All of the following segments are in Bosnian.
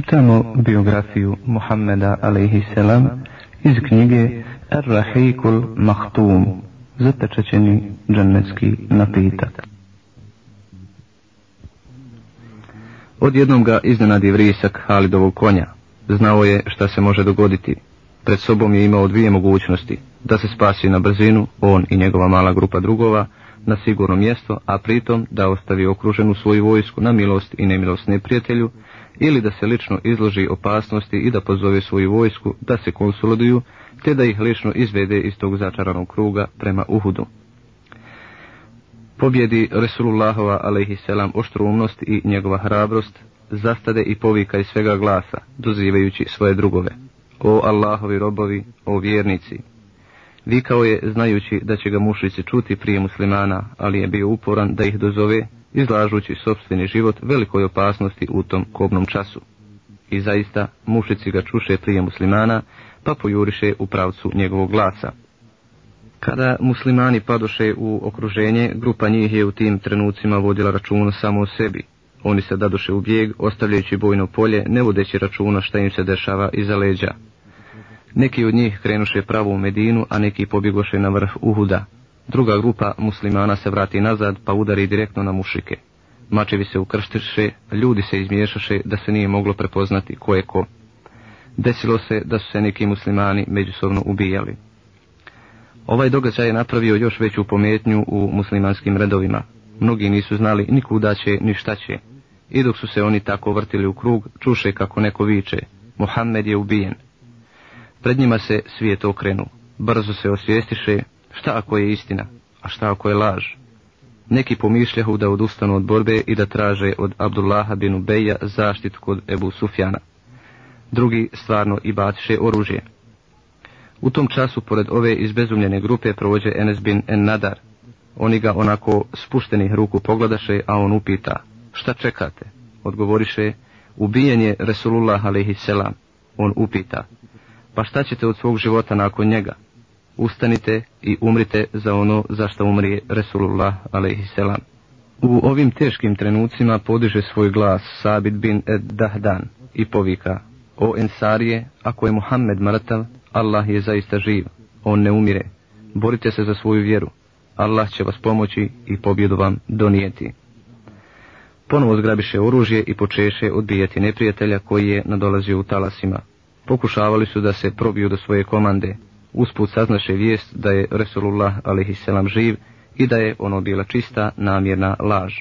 čitamo biografiju Muhammeda a.s. iz knjige Ar-Rahikul Mahtum, zatečećeni džennetski napitak. Odjednom ga iznenadi vrisak Halidovog konja. Znao je šta se može dogoditi. Pred sobom je imao dvije mogućnosti. Da se spasi na brzinu, on i njegova mala grupa drugova, na sigurno mjesto, a pritom da ostavi okruženu svoju vojsku na milost i nemilost neprijatelju, ili da se lično izloži opasnosti i da pozove svoju vojsku da se konsoliduju, te da ih lično izvede iz tog začaranog kruga prema Uhudu. Pobjedi Resulullahova alaihisselam oštrumnost i njegova hrabrost, zastade i povika iz svega glasa, dozivajući svoje drugove. O Allahovi robovi, o vjernici! Vikao je znajući da će ga mušici čuti prije muslimana, ali je bio uporan da ih dozove izlažući sobstveni život velikoj opasnosti u tom kobnom času. I zaista mušici ga čuše prije muslimana, pa pojuriše u pravcu njegovog glasa. Kada muslimani padoše u okruženje, grupa njih je u tim trenucima vodila računa samo o sebi. Oni se dadoše u bijeg, ostavljajući bojno polje, ne vodeći računa šta im se dešava iza leđa. Neki od njih krenuše pravo u Medinu, a neki pobjegoše na vrh Uhuda, Druga grupa muslimana se vrati nazad pa udari direktno na mušike. Mačevi se ukrštiše, ljudi se izmiješaše da se nije moglo prepoznati ko je ko. Desilo se da su se neki muslimani međusobno ubijali. Ovaj događaj je napravio još veću pometnju u muslimanskim redovima. Mnogi nisu znali ni kuda će, ni šta će. I dok su se oni tako vrtili u krug, čuše kako neko viče. Mohamed je ubijen. Pred njima se svijet okrenu. Brzo se osvijestiše, Šta ako je istina, a šta ako je laž? Neki pomišljahu da odustanu od borbe i da traže od Abdullaha bin Ubeja zaštitu kod Ebu Sufjana. Drugi stvarno i batiše oružje. U tom času pored ove izbezumljene grupe provođe Enes bin En Nadar. Oni ga onako spuštenih ruku pogledaše, a on upita, šta čekate? Odgovoriše, ubijen je Resulullah alaihi selam. On upita, pa šta ćete od svog života nakon njega? ustanite i umrite za ono za što umrije Resulullah alaihisselam. U ovim teškim trenucima podiže svoj glas Sabit bin Ed Dahdan i povika O Ensarije, ako je Muhammed mrtav, Allah je zaista živ, on ne umire, borite se za svoju vjeru, Allah će vas pomoći i pobjedu vam donijeti. Ponovo zgrabiše oružje i počeše odbijati neprijatelja koji je nadolazio u talasima. Pokušavali su da se probiju do svoje komande, Usput saznaše vijest da je Resulullah a.s. živ i da je ono bila čista namjerna laž.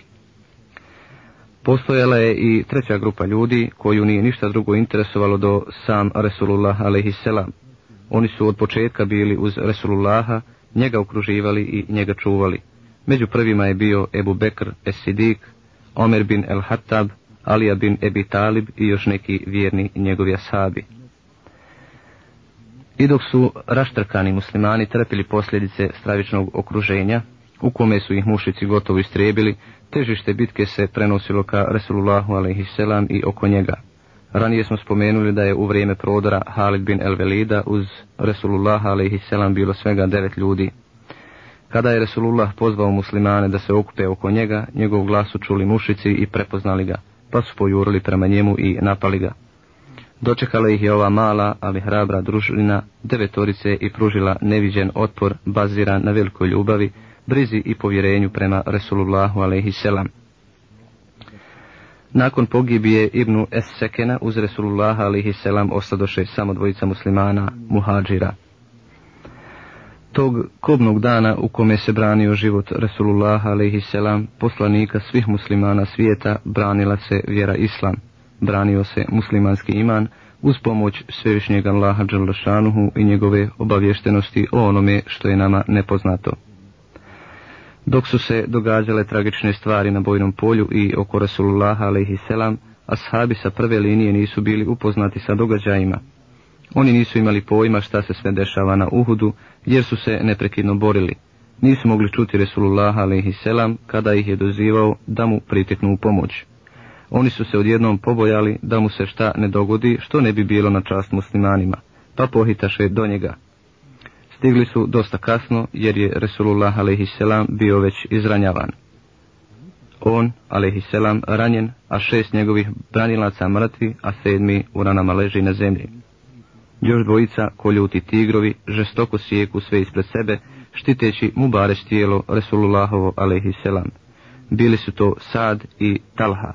Postojala je i treća grupa ljudi koju nije ništa drugo interesovalo do sam Resulullah a.s. Oni su od početka bili uz Resulullaha, njega okruživali i njega čuvali. Među prvima je bio Ebu Bekr Es-Sidik, Omer bin El-Hattab, Alija bin Ebi Talib i još neki vjerni njegovi asabi. I dok su raštrkani muslimani trpili posljedice stravičnog okruženja, u kome su ih mušici gotovo istrijebili, težište bitke se prenosilo ka Resulullahu a.s. i oko njega. Ranije smo spomenuli da je u vrijeme prodora Halid bin El Velida uz Resulullah a.s. bilo svega devet ljudi. Kada je Resulullah pozvao muslimane da se okupe oko njega, njegov glas su čuli mušici i prepoznali ga, pa su pojurili prema njemu i napali ga. Dočekala ih je ova mala, ali hrabra družina devetorice i pružila neviđen otpor baziran na velikoj ljubavi, brizi i povjerenju prema Resulullahu selam. Nakon pogibije Ibnu Es Sekena uz Resulullah a.s. ostadoše samo dvojica muslimana, muhađira. Tog kobnog dana u kome se branio život Resulullah a.s. poslanika svih muslimana svijeta branila se vjera Islam branio se muslimanski iman uz pomoć svevišnjeg Allaha i njegove obavještenosti o onome što je nama nepoznato. Dok su se događale tragične stvari na bojnom polju i oko Rasulullaha selam, ashabi sa prve linije nisu bili upoznati sa događajima. Oni nisu imali pojma šta se sve dešava na Uhudu, jer su se neprekidno borili. Nisu mogli čuti Resulullaha selam kada ih je dozivao da mu priteknu u pomoć. Oni su se odjednom pobojali da mu se šta ne dogodi što ne bi bilo na čast muslimanima, pa pohitaše do njega. Stigli su dosta kasno jer je Resulullah a.s. bio već izranjavan. On, a.s. ranjen, a šest njegovih branilaca mrtvi, a sedmi u ranama leži na zemlji. Još dvojica, koljuti tigrovi, žestoko sijeku sve ispred sebe, štiteći mu tijelo Resulullahovo a.s. Bili su to Sad i Talha,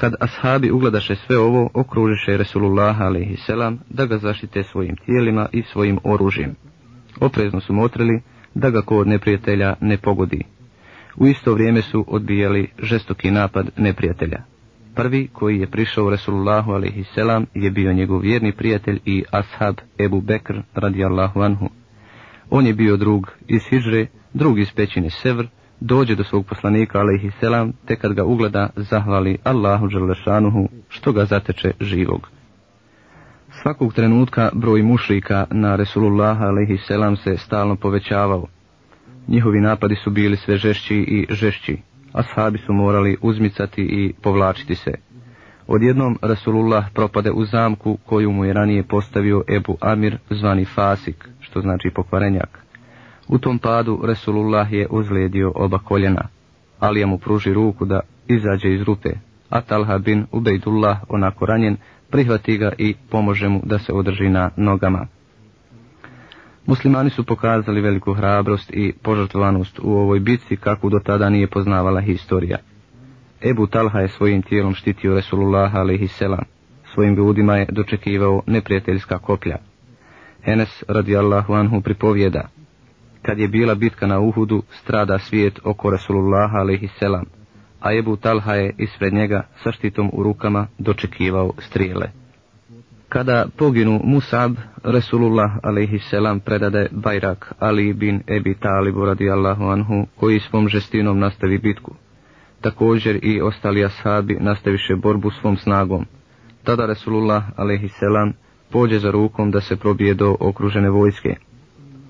kad ashabi ugledaše sve ovo, okružiše Resulullah a.s. da ga zaštite svojim tijelima i svojim oružjem. Oprezno su motrili da ga ko od neprijatelja ne pogodi. U isto vrijeme su odbijali žestoki napad neprijatelja. Prvi koji je prišao Resulullahu a.s. je bio njegov vjerni prijatelj i ashab Ebu Bekr radijallahu anhu. On je bio drug iz Hidžre, drug iz pećine Sevr, dođe do svog poslanika alaihi selam te kad ga ugleda zahvali Allahu Đalešanuhu što ga zateče živog. Svakog trenutka broj mušrika na Resulullaha alaihi selam se stalno povećavao. Njihovi napadi su bili sve žešći i žešći, a sahabi su morali uzmicati i povlačiti se. Odjednom Rasulullah propade u zamku koju mu je ranije postavio Ebu Amir zvani Fasik, što znači pokvarenjak. U tom padu Resulullah je ozlijedio oba koljena. Alija mu pruži ruku da izađe iz rupe, a Talha bin Ubejdullah, onako ranjen, prihvati ga i pomože mu da se održi na nogama. Muslimani su pokazali veliku hrabrost i požrtvanost u ovoj bitci kakvu do tada nije poznavala historija. Ebu Talha je svojim tijelom štitio Resulullah a.s. Svojim ljudima je dočekivao neprijateljska koplja. Enes radijallahu anhu pripovjeda kad je bila bitka na Uhudu, strada svijet oko Rasulullaha a.s., a Ebu Talha je ispred njega sa štitom u rukama dočekivao strijele. Kada poginu Musab, Rasulullah a.s. predade Bajrak Ali bin Ebi Talibu Allahu anhu, koji svom žestinom nastavi bitku. Također i ostali ashabi nastaviše borbu svom snagom. Tada Rasulullah a.s. pođe za rukom da se probije do okružene vojske.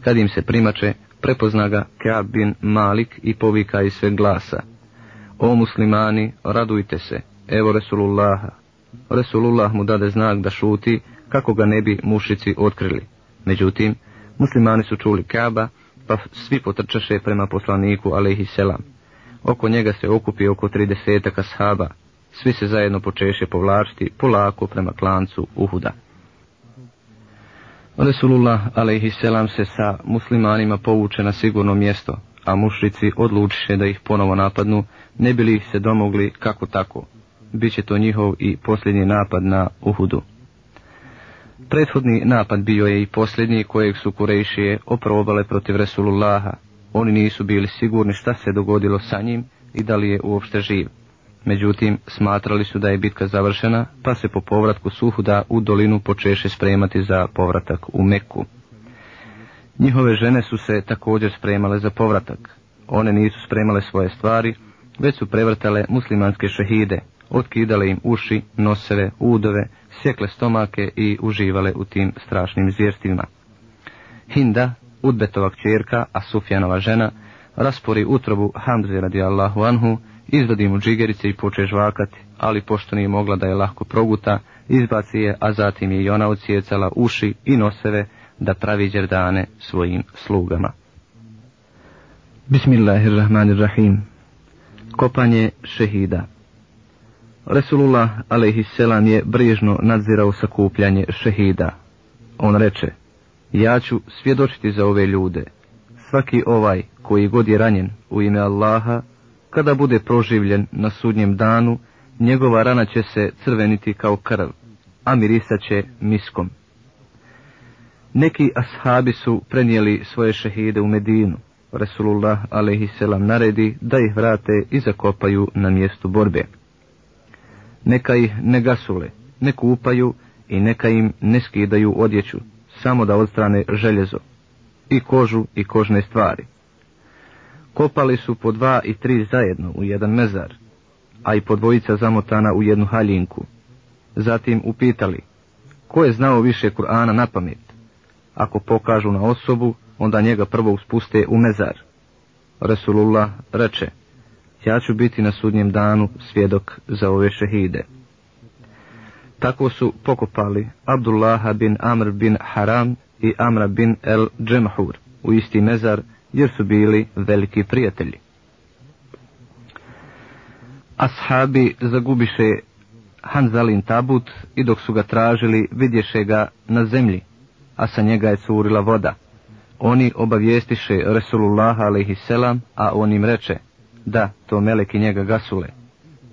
Kad im se primače, prepozna ga Keab bin Malik i povika iz sve glasa. O muslimani, radujte se, evo Resulullaha. Resulullah mu dade znak da šuti, kako ga ne bi mušici otkrili. Međutim, muslimani su čuli kaba, pa svi potrčaše prema poslaniku, alaihi selam. Oko njega se okupi oko tridesetaka shaba. Svi se zajedno počeše povlačiti polako prema klancu Uhuda. Resulullah selam se sa muslimanima povuče na sigurno mjesto, a mušrici odlučiše da ih ponovo napadnu, ne bili ih se domogli kako tako. Biće to njihov i posljednji napad na Uhudu. Prethodni napad bio je i posljednji kojeg su Kurejšije oprobale protiv Resulullaha. Oni nisu bili sigurni šta se dogodilo sa njim i da li je uopšte živ. Međutim, smatrali su da je bitka završena, pa se po povratku Suhuda u dolinu počeše spremati za povratak u Meku. Njihove žene su se također spremale za povratak. One nisu spremale svoje stvari, već su prevrtale muslimanske šehide, otkidale im uši, noseve, udove, sjekle stomake i uživale u tim strašnim zvjerstvima. Hinda, Udbetova kćerka, a Sufjanova žena, raspori utrobu Hamzi radijallahu anhu, mu džigerice i poče žvakati, ali pošto nije mogla da je lahko proguta, izbaci je, a zatim je i ona ocijecala uši i noseve da pravi džerdane svojim slugama. Bismillahirrahmanirrahim Kopanje šehida Resulullah alaihisselam je brižno nadzirao sakupljanje šehida. On reče, ja ću svjedočiti za ove ljude. Svaki ovaj koji god je ranjen u ime Allaha kada bude proživljen na sudnjem danu, njegova rana će se crveniti kao krv, a mirisat će miskom. Neki ashabi su prenijeli svoje šehide u Medinu. Resulullah alaihisselam naredi da ih vrate i zakopaju na mjestu borbe. Neka ih ne gasule, ne kupaju i neka im ne skidaju odjeću, samo da odstrane željezo, i kožu i kožne stvari. Kopali su po dva i tri zajedno u jedan mezar, a i po dvojica zamotana u jednu haljinku. Zatim upitali, ko je znao više Kur'ana na pamet? Ako pokažu na osobu, onda njega prvo uspuste u mezar. Resulullah reče, ja ću biti na sudnjem danu svjedok za ove šehide. Tako su pokopali Abdullaha bin Amr bin Haram i Amra bin El Džemhur u isti mezar jer su bili veliki prijatelji. Ashabi zagubiše Hanzalin tabut i dok su ga tražili vidješe ga na zemlji, a sa njega je curila voda. Oni obavijestiše Resulullah a.s. a on im reče, da, to meleki njega gasule.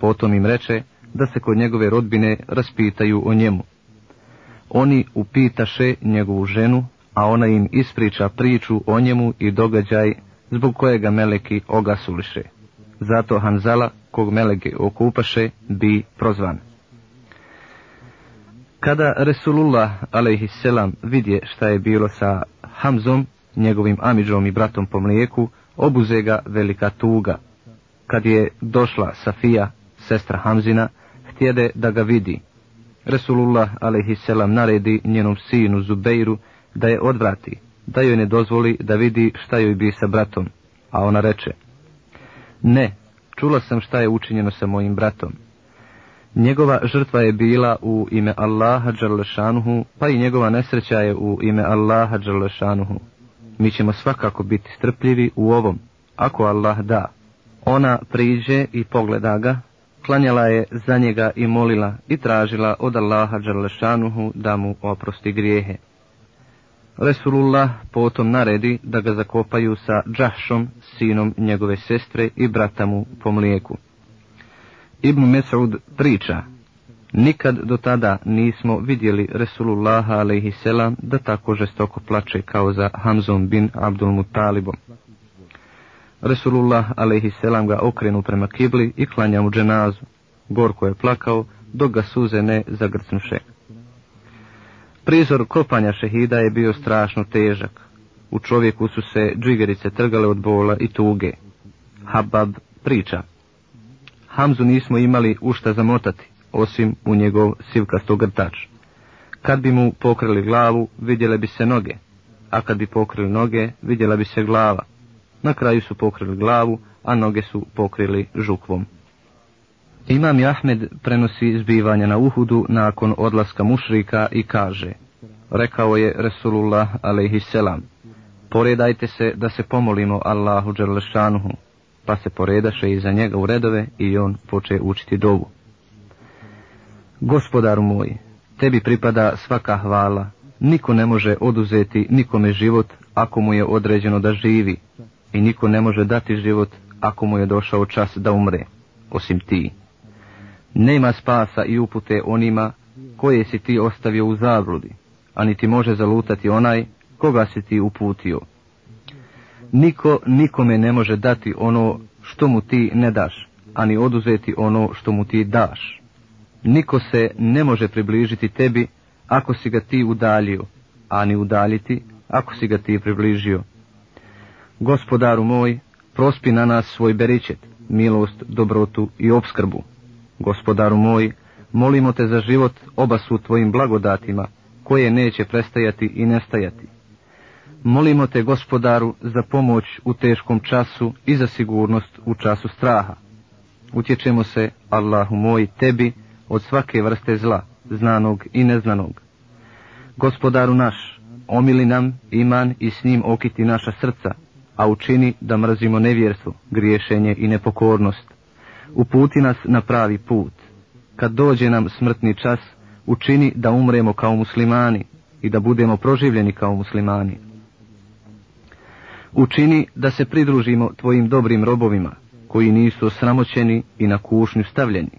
Potom im reče da se kod njegove rodbine raspitaju o njemu. Oni upitaše njegovu ženu a ona im ispriča priču o njemu i događaj zbog kojega meleki ogasuliše. Zato Hanzala, kog Meleki okupaše, bi prozvan. Kada Resulullah a.s. vidje šta je bilo sa Hamzom, njegovim amidžom i bratom po mlijeku, obuze ga velika tuga. Kad je došla Safija, sestra Hamzina, htjede da ga vidi. Resulullah a.s. naredi njenom sinu Zubeiru da je odvrati, da joj ne dozvoli da vidi šta joj bi sa bratom, a ona reče, ne, čula sam šta je učinjeno sa mojim bratom. Njegova žrtva je bila u ime Allaha Đalešanuhu, pa i njegova nesreća je u ime Allaha Đalešanuhu. Mi ćemo svakako biti strpljivi u ovom, ako Allah da. Ona priđe i pogleda ga, klanjala je za njega i molila i tražila od Allaha Đalešanuhu da mu oprosti grijehe. Resulullah potom naredi da ga zakopaju sa Džahšom, sinom njegove sestre i brata mu po mlijeku. Ibn Mesud priča, nikad do tada nismo vidjeli Resulullaha a.s. da tako žestoko plače kao za Hamzom bin Abdul Talibom. Resulullah a.s. ga okrenu prema kibli i klanja mu dženazu. Gorko je plakao, dok ga suze ne zagrcnuše. Prizor kopanja šehida je bio strašno težak. U čovjeku su se džigerice trgale od bola i tuge. Habab priča. Hamzu nismo imali ušta zamotati, osim u njegov sivkasto grtač. Kad bi mu pokrili glavu, vidjele bi se noge, a kad bi pokrili noge, vidjela bi se glava. Na kraju su pokrili glavu, a noge su pokrili žukvom. Imam Ahmed prenosi zbivanja na Uhudu nakon odlaska mušrika i kaže Rekao je Resulullah selam, Poredajte se da se pomolimo Allahu Đerlešanuhu pa se poredaše iza njega u redove i on poče učiti dovu. Gospodaru moj, tebi pripada svaka hvala, niko ne može oduzeti nikome život ako mu je određeno da živi i niko ne može dati život ako mu je došao čas da umre, osim ti. Nema spasa i upute onima koje si ti ostavio u zabludi, a niti može zalutati onaj koga si ti uputio. Niko nikome ne može dati ono što mu ti ne daš, ani oduzeti ono što mu ti daš. Niko se ne može približiti tebi ako si ga ti udaljio, ani udaljiti ako si ga ti približio. Gospodaru moj, prospi na nas svoj beričet, milost, dobrotu i obskrbu. Gospodaru moj, molimo te za život oba su tvojim blagodatima, koje neće prestajati i nestajati. Molimo te, gospodaru, za pomoć u teškom času i za sigurnost u času straha. Utječemo se, Allahu moj, tebi od svake vrste zla, znanog i neznanog. Gospodaru naš, omili nam iman i s njim okiti naša srca, a učini da mrzimo nevjerstvo, griješenje i nepokornost uputi nas na pravi put. Kad dođe nam smrtni čas, učini da umremo kao muslimani i da budemo proživljeni kao muslimani. Učini da se pridružimo tvojim dobrim robovima, koji nisu osramoćeni i na kušnju stavljeni.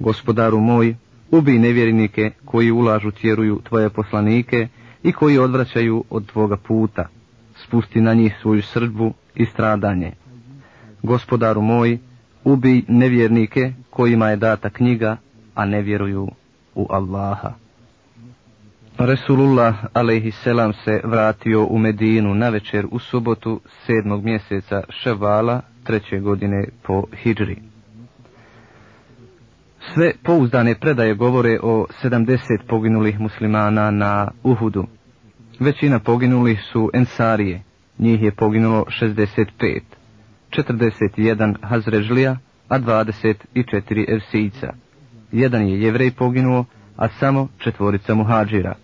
Gospodaru moj, ubi nevjernike koji ulažu tjeruju tvoje poslanike i koji odvraćaju od tvoga puta. Spusti na njih svoju srdbu i stradanje. Gospodaru moj, ubij nevjernike kojima je data knjiga, a ne vjeruju u Allaha. Resulullah selam se vratio u Medinu na večer u subotu sedmog mjeseca Ševala treće godine po hidri. Sve pouzdane predaje govore o 70 poginulih muslimana na Uhudu. Većina poginulih su Ensarije, njih je poginulo 65. 41 Hazrežlija, a 24 Evsijica. Jedan je jevrej poginuo, a samo četvorica muhađira.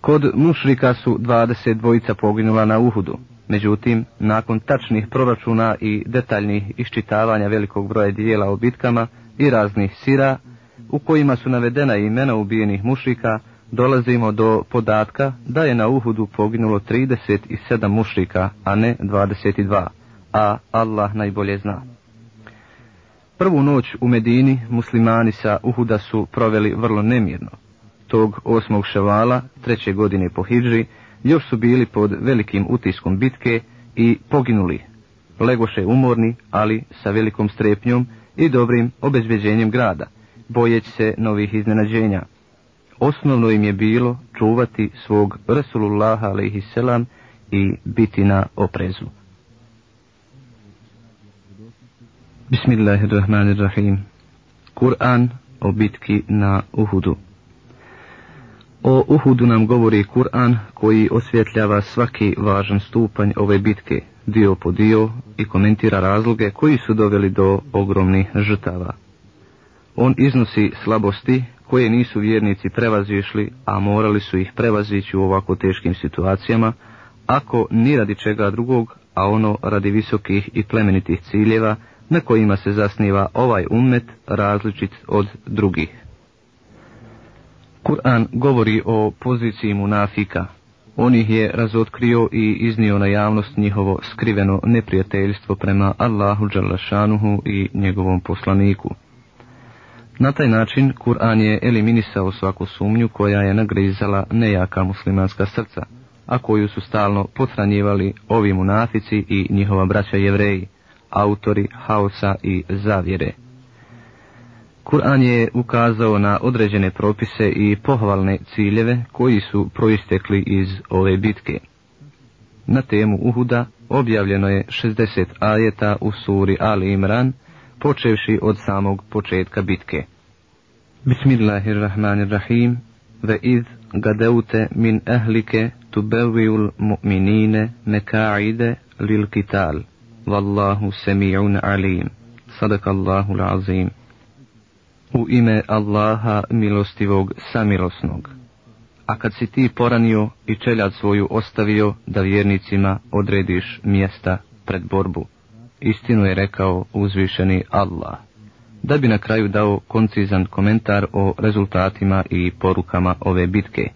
Kod mušrika su 20 dvojica poginula na Uhudu. Međutim, nakon tačnih proračuna i detaljnih iščitavanja velikog broja dijela o bitkama i raznih sira, u kojima su navedena imena ubijenih mušrika, dolazimo do podatka da je na Uhudu poginulo 37 mušrika, a ne 22 a Allah najbolje zna. Prvu noć u Medini muslimani sa Uhuda su proveli vrlo nemirno. Tog osmog ševala, treće godine po Hidži, još su bili pod velikim utiskom bitke i poginuli. Legoše umorni, ali sa velikom strepnjom i dobrim obezbeđenjem grada, bojeći se novih iznenađenja. Osnovno im je bilo čuvati svog Rasulullaha alaihisselam i biti na oprezu. Bismillahirrahmanirrahim. Kur'an o bitki na Uhudu. O Uhudu nam govori Kur'an koji osvjetljava svaki važan stupanj ove bitke, dio po dio i komentira razloge koji su doveli do ogromnih žrtava. On iznosi slabosti koje nisu vjernici prevazišli, a morali su ih prevazići u ovako teškim situacijama, ako ni radi čega drugog, a ono radi visokih i plemenitih ciljeva, na kojima se zasniva ovaj ummet različit od drugih. Kur'an govori o poziciji munafika. On ih je razotkrio i iznio na javnost njihovo skriveno neprijateljstvo prema Allahu Đalašanuhu i njegovom poslaniku. Na taj način Kur'an je eliminisao svaku sumnju koja je nagrizala nejaka muslimanska srca, a koju su stalno potranjivali ovi munafici i njihova braća jevreji autori haosa i zavjere. Kur'an je ukazao na određene propise i pohvalne ciljeve koji su proistekli iz ove bitke. Na temu Uhuda objavljeno je 60 ajeta u suri Ali Imran, počevši od samog početka bitke. Bismillahirrahmanirrahim, ve iz gadeute min ehlike bevijul mu'minine mekaide lil kital. Wallahu semi'un alim. Sadakallahu l'azim. U ime Allaha milostivog samilosnog. A kad si ti poranio i čeljad svoju ostavio, da vjernicima odrediš mjesta pred borbu. Istinu je rekao uzvišeni Allah. Da bi na kraju dao koncizan komentar o rezultatima i porukama ove bitke.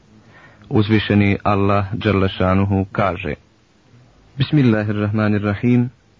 Uzvišeni Allah Đerlešanuhu kaže Bismillahirrahmanirrahim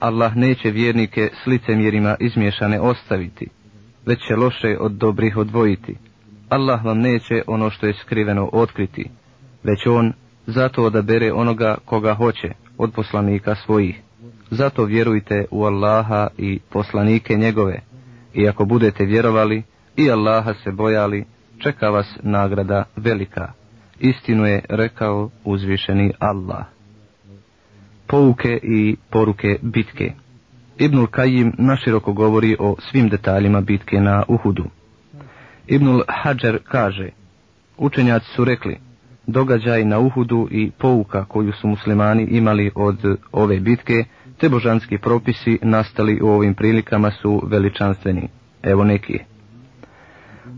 Allah neće vjernike s licemjerima izmješane ostaviti, već će loše od dobrih odvojiti. Allah vam neće ono što je skriveno otkriti, već on zato odabere onoga koga hoće od poslanika svojih. Zato vjerujte u Allaha i poslanike njegove, i ako budete vjerovali i Allaha se bojali, čeka vas nagrada velika. Istinu je rekao uzvišeni Allah pouke i poruke bitke. Ibnul Kajim naširoko govori o svim detaljima bitke na Uhudu. Ibnul Hadžer kaže, učenjaci su rekli, događaj na Uhudu i pouka koju su muslimani imali od ove bitke, te božanski propisi nastali u ovim prilikama su veličanstveni. Evo neki.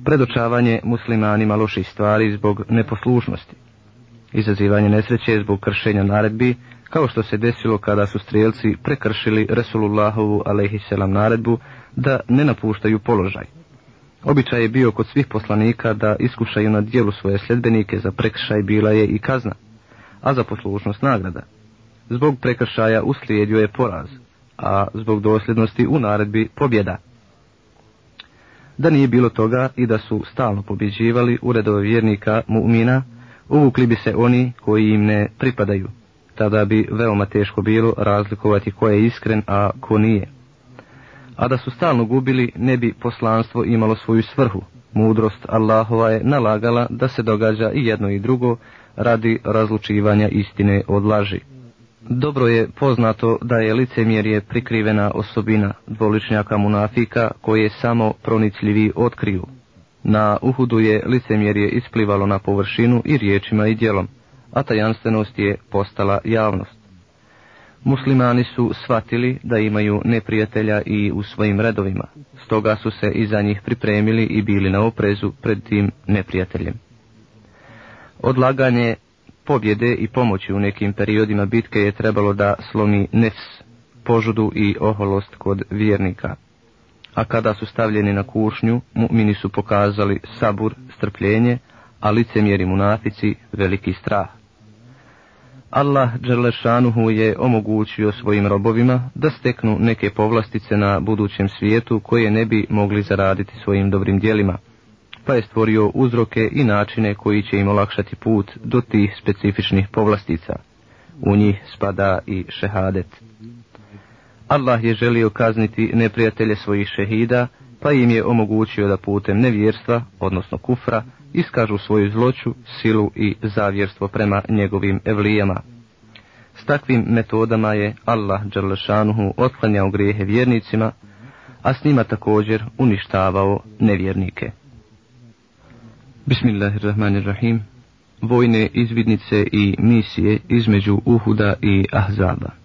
Predočavanje muslimanima loših stvari zbog neposlušnosti izazivanje nesreće zbog kršenja naredbi, kao što se desilo kada su strijelci prekršili Resulullahovu alaihisselam naredbu da ne napuštaju položaj. Običaj je bio kod svih poslanika da iskušaju na dijelu svoje sljedbenike, za prekršaj bila je i kazna, a za poslušnost nagrada. Zbog prekršaja uslijedio je poraz, a zbog dosljednosti u naredbi pobjeda. Da nije bilo toga i da su stalno pobjeđivali uredove vjernika mu'mina, Uvukli bi se oni koji im ne pripadaju, tada bi veoma teško bilo razlikovati ko je iskren, a ko nije. A da su stalno gubili, ne bi poslanstvo imalo svoju svrhu. Mudrost Allahova je nalagala da se događa i jedno i drugo radi razlučivanja istine od laži. Dobro je poznato da je licemjerje prikrivena osobina dvoličnjaka munafika koje samo pronicljivi otkriju. Na Uhudu je licemjerje isplivalo na površinu i riječima i djelom, a tajanstvenost je postala javnost. Muslimani su shvatili da imaju neprijatelja i u svojim redovima, stoga su se za njih pripremili i bili na oprezu pred tim neprijateljem. Odlaganje pobjede i pomoći u nekim periodima bitke je trebalo da slomi nefs, požudu i oholost kod vjernika. A kada su stavljeni na kušnju, mu'mini su pokazali sabur, strpljenje, a licemjeri munafici veliki strah. Allah Đerlešanuhu je omogućio svojim robovima da steknu neke povlastice na budućem svijetu koje ne bi mogli zaraditi svojim dobrim djelima, pa je stvorio uzroke i načine koji će im olakšati put do tih specifičnih povlastica. U njih spada i šehadet. Allah je želio kazniti neprijatelje svojih šehida, pa im je omogućio da putem nevjerstva, odnosno kufra, iskažu svoju zloću, silu i zavjerstvo prema njegovim evlijama. S takvim metodama je Allah Đerlešanuhu otklanjao grijehe vjernicima, a s njima također uništavao nevjernike. Bismillahirrahmanirrahim. Vojne izvidnice i misije između Uhuda i Ahzaba.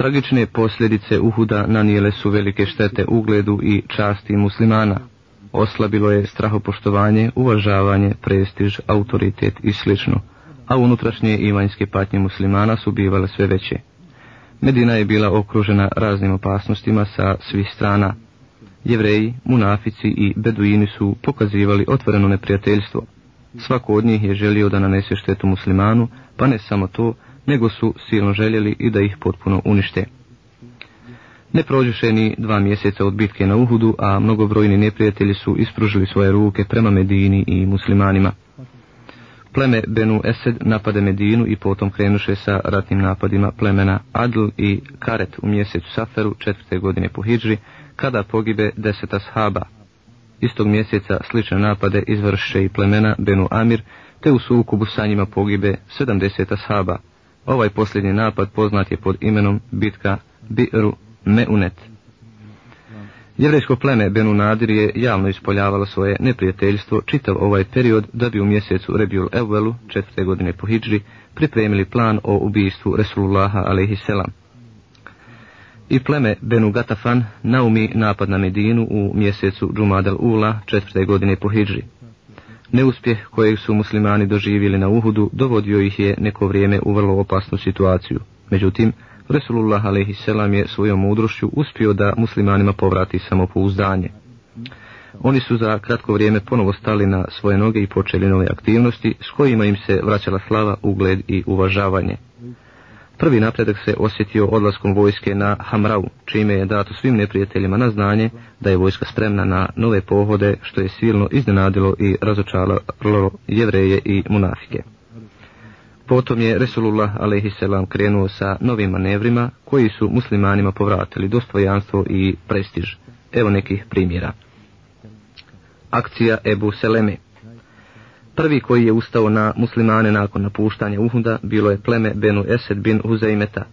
Tragične posljedice Uhuda nanijele su velike štete ugledu i časti muslimana. Oslabilo je strahopoštovanje, uvažavanje, prestiž, autoritet i sl. A unutrašnje i vanjske patnje muslimana su bivale sve veće. Medina je bila okružena raznim opasnostima sa svih strana. Jevreji, munafici i beduini su pokazivali otvoreno neprijateljstvo. Svako od njih je želio da nanese štetu muslimanu, pa ne samo to, nego su silno željeli i da ih potpuno unište. Ne prođuše ni dva mjeseca od bitke na Uhudu, a mnogobrojni neprijatelji su ispružili svoje ruke prema Medini i muslimanima. Pleme Benu Esed napade Medinu i potom krenuše sa ratnim napadima plemena Adl i Karet u mjesecu Saferu četvrte godine po Hidži, kada pogibe deseta shaba. Istog mjeseca slične napade izvrše i plemena Benu Amir, te u sukobu sa njima pogibe sedamdeseta shaba. Ovaj posljednji napad poznat je pod imenom bitka Bi'ru Meunet. Jevrejsko pleme Benu Nadir je javno ispoljavalo svoje neprijateljstvo čitav ovaj period da bi u mjesecu Rebjul Evvelu, četvrte godine po pripremili plan o ubijstvu Resulullaha alaihisselam. I pleme Benu Gatafan naumi napad na Medinu u mjesecu Džumadal Ula, četvrte godine po Neuspjeh kojeg su muslimani doživjeli na Uhudu dovodio ih je neko vrijeme u vrlo opasnu situaciju. Međutim, Resulullah a.s. je svojom mudrošću uspio da muslimanima povrati samopouzdanje. Oni su za kratko vrijeme ponovo stali na svoje noge i počeli nove aktivnosti s kojima im se vraćala slava, ugled i uvažavanje. Prvi napredak se osjetio odlaskom vojske na Hamrau, čime je dato svim neprijateljima na znanje da je vojska spremna na nove pohode, što je silno iznenadilo i razočaralo jevreje i munafike. Potom je Resulullah a.s. krenuo sa novim manevrima koji su muslimanima povratili dostojanstvo i prestiž. Evo nekih primjera. Akcija Ebu Selemi Prvi koji je ustao na muslimane nakon napuštanja Uhuda bilo je pleme Benu Esed bin Huzeimeta.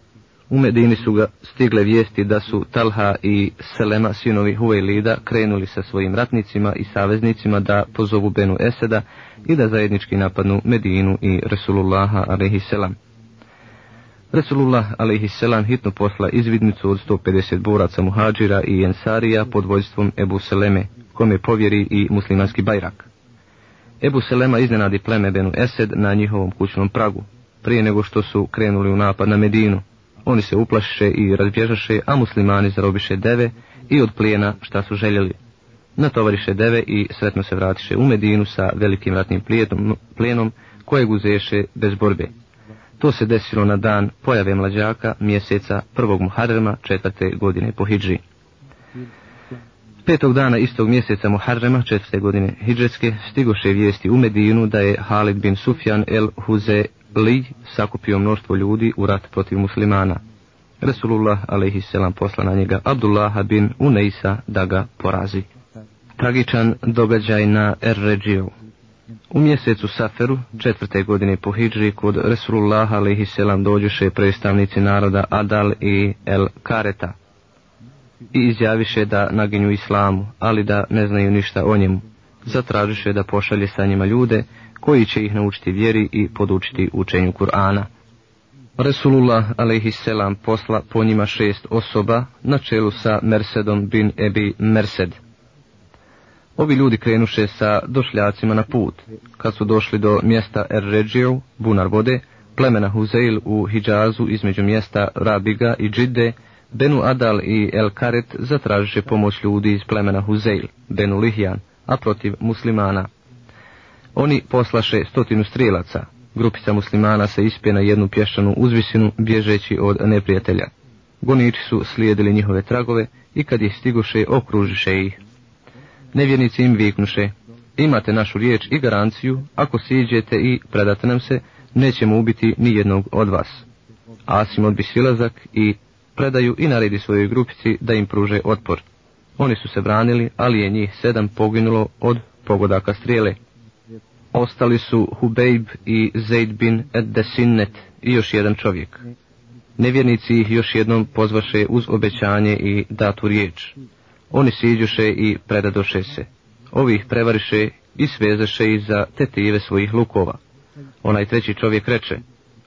U Medini su ga stigle vijesti da su Talha i Selema sinovi Huvejlida krenuli sa svojim ratnicima i saveznicima da pozovu Benu Eseda i da zajednički napadnu Medinu i Resulullaha a.s. Resulullah a.s. hitno posla izvidnicu od 150 boraca muhađira i Jensarija pod vojstvom Ebu Seleme, kome povjeri i muslimanski bajrak. Ebu Selema iznenadi plemebenu Esed na njihovom kućnom pragu, prije nego što su krenuli u napad na Medinu. Oni se uplašiše i razbježaše, a muslimani zarobiše deve i od plijena šta su željeli. Natovariše deve i sretno se vratiše u Medinu sa velikim ratnim plijenom kojeg uzeše bez borbe. To se desilo na dan pojave mlađaka mjeseca prvog Muharrema četvrte godine po Hidži. Petog dana istog mjeseca Muharrema, četvrte godine Hidžetske, stigoše vijesti u Medinu da je Halid bin Sufjan el Huze Li sakupio mnoštvo ljudi u rat protiv muslimana. Resulullah a.s. posla na njega Abdullaha bin Uneisa da ga porazi. Tragičan događaj na Erređiju. U mjesecu Saferu, četvrte godine po Hidžri, kod Resulullah selam dođuše predstavnici naroda Adal i El Kareta i izjaviše da naginju islamu, ali da ne znaju ništa o njemu. Zatražiše da pošalje sa njima ljude koji će ih naučiti vjeri i podučiti učenju Kur'ana. Resulullah alaihisselam posla po njima šest osoba na čelu sa Mersedom bin Ebi Mersed. Ovi ljudi krenuše sa došljacima na put. Kad su došli do mjesta Erređiju, bunar vode, plemena Huzeil u Hidžazu između mjesta Rabiga i Džide, Benu Adal i El Karet zatražiše pomoć ljudi iz plemena Huzeil, Benu Lihjan, a protiv muslimana. Oni poslaše stotinu strijelaca. Grupica muslimana se ispje na jednu pješčanu uzvisinu bježeći od neprijatelja. Goniči su slijedili njihove tragove i kad ih stigoše okružiše ih. Nevjernici im viknuše, imate našu riječ i garanciju, ako siđete i predate nam se, nećemo ubiti ni jednog od vas. Asim odbi silazak i predaju i naredi svojoj grupici da im pruže otpor. Oni su se branili, ali je njih sedam poginulo od pogodaka strijele. Ostali su Hubejb i Zaid bin Eddesinnet i još jedan čovjek. Nevjernici ih još jednom pozvaše uz obećanje i datu riječ. Oni siđuše i predadoše se. Ovi ih prevariše i svezaše i za tetive svojih lukova. Onaj treći čovjek reče,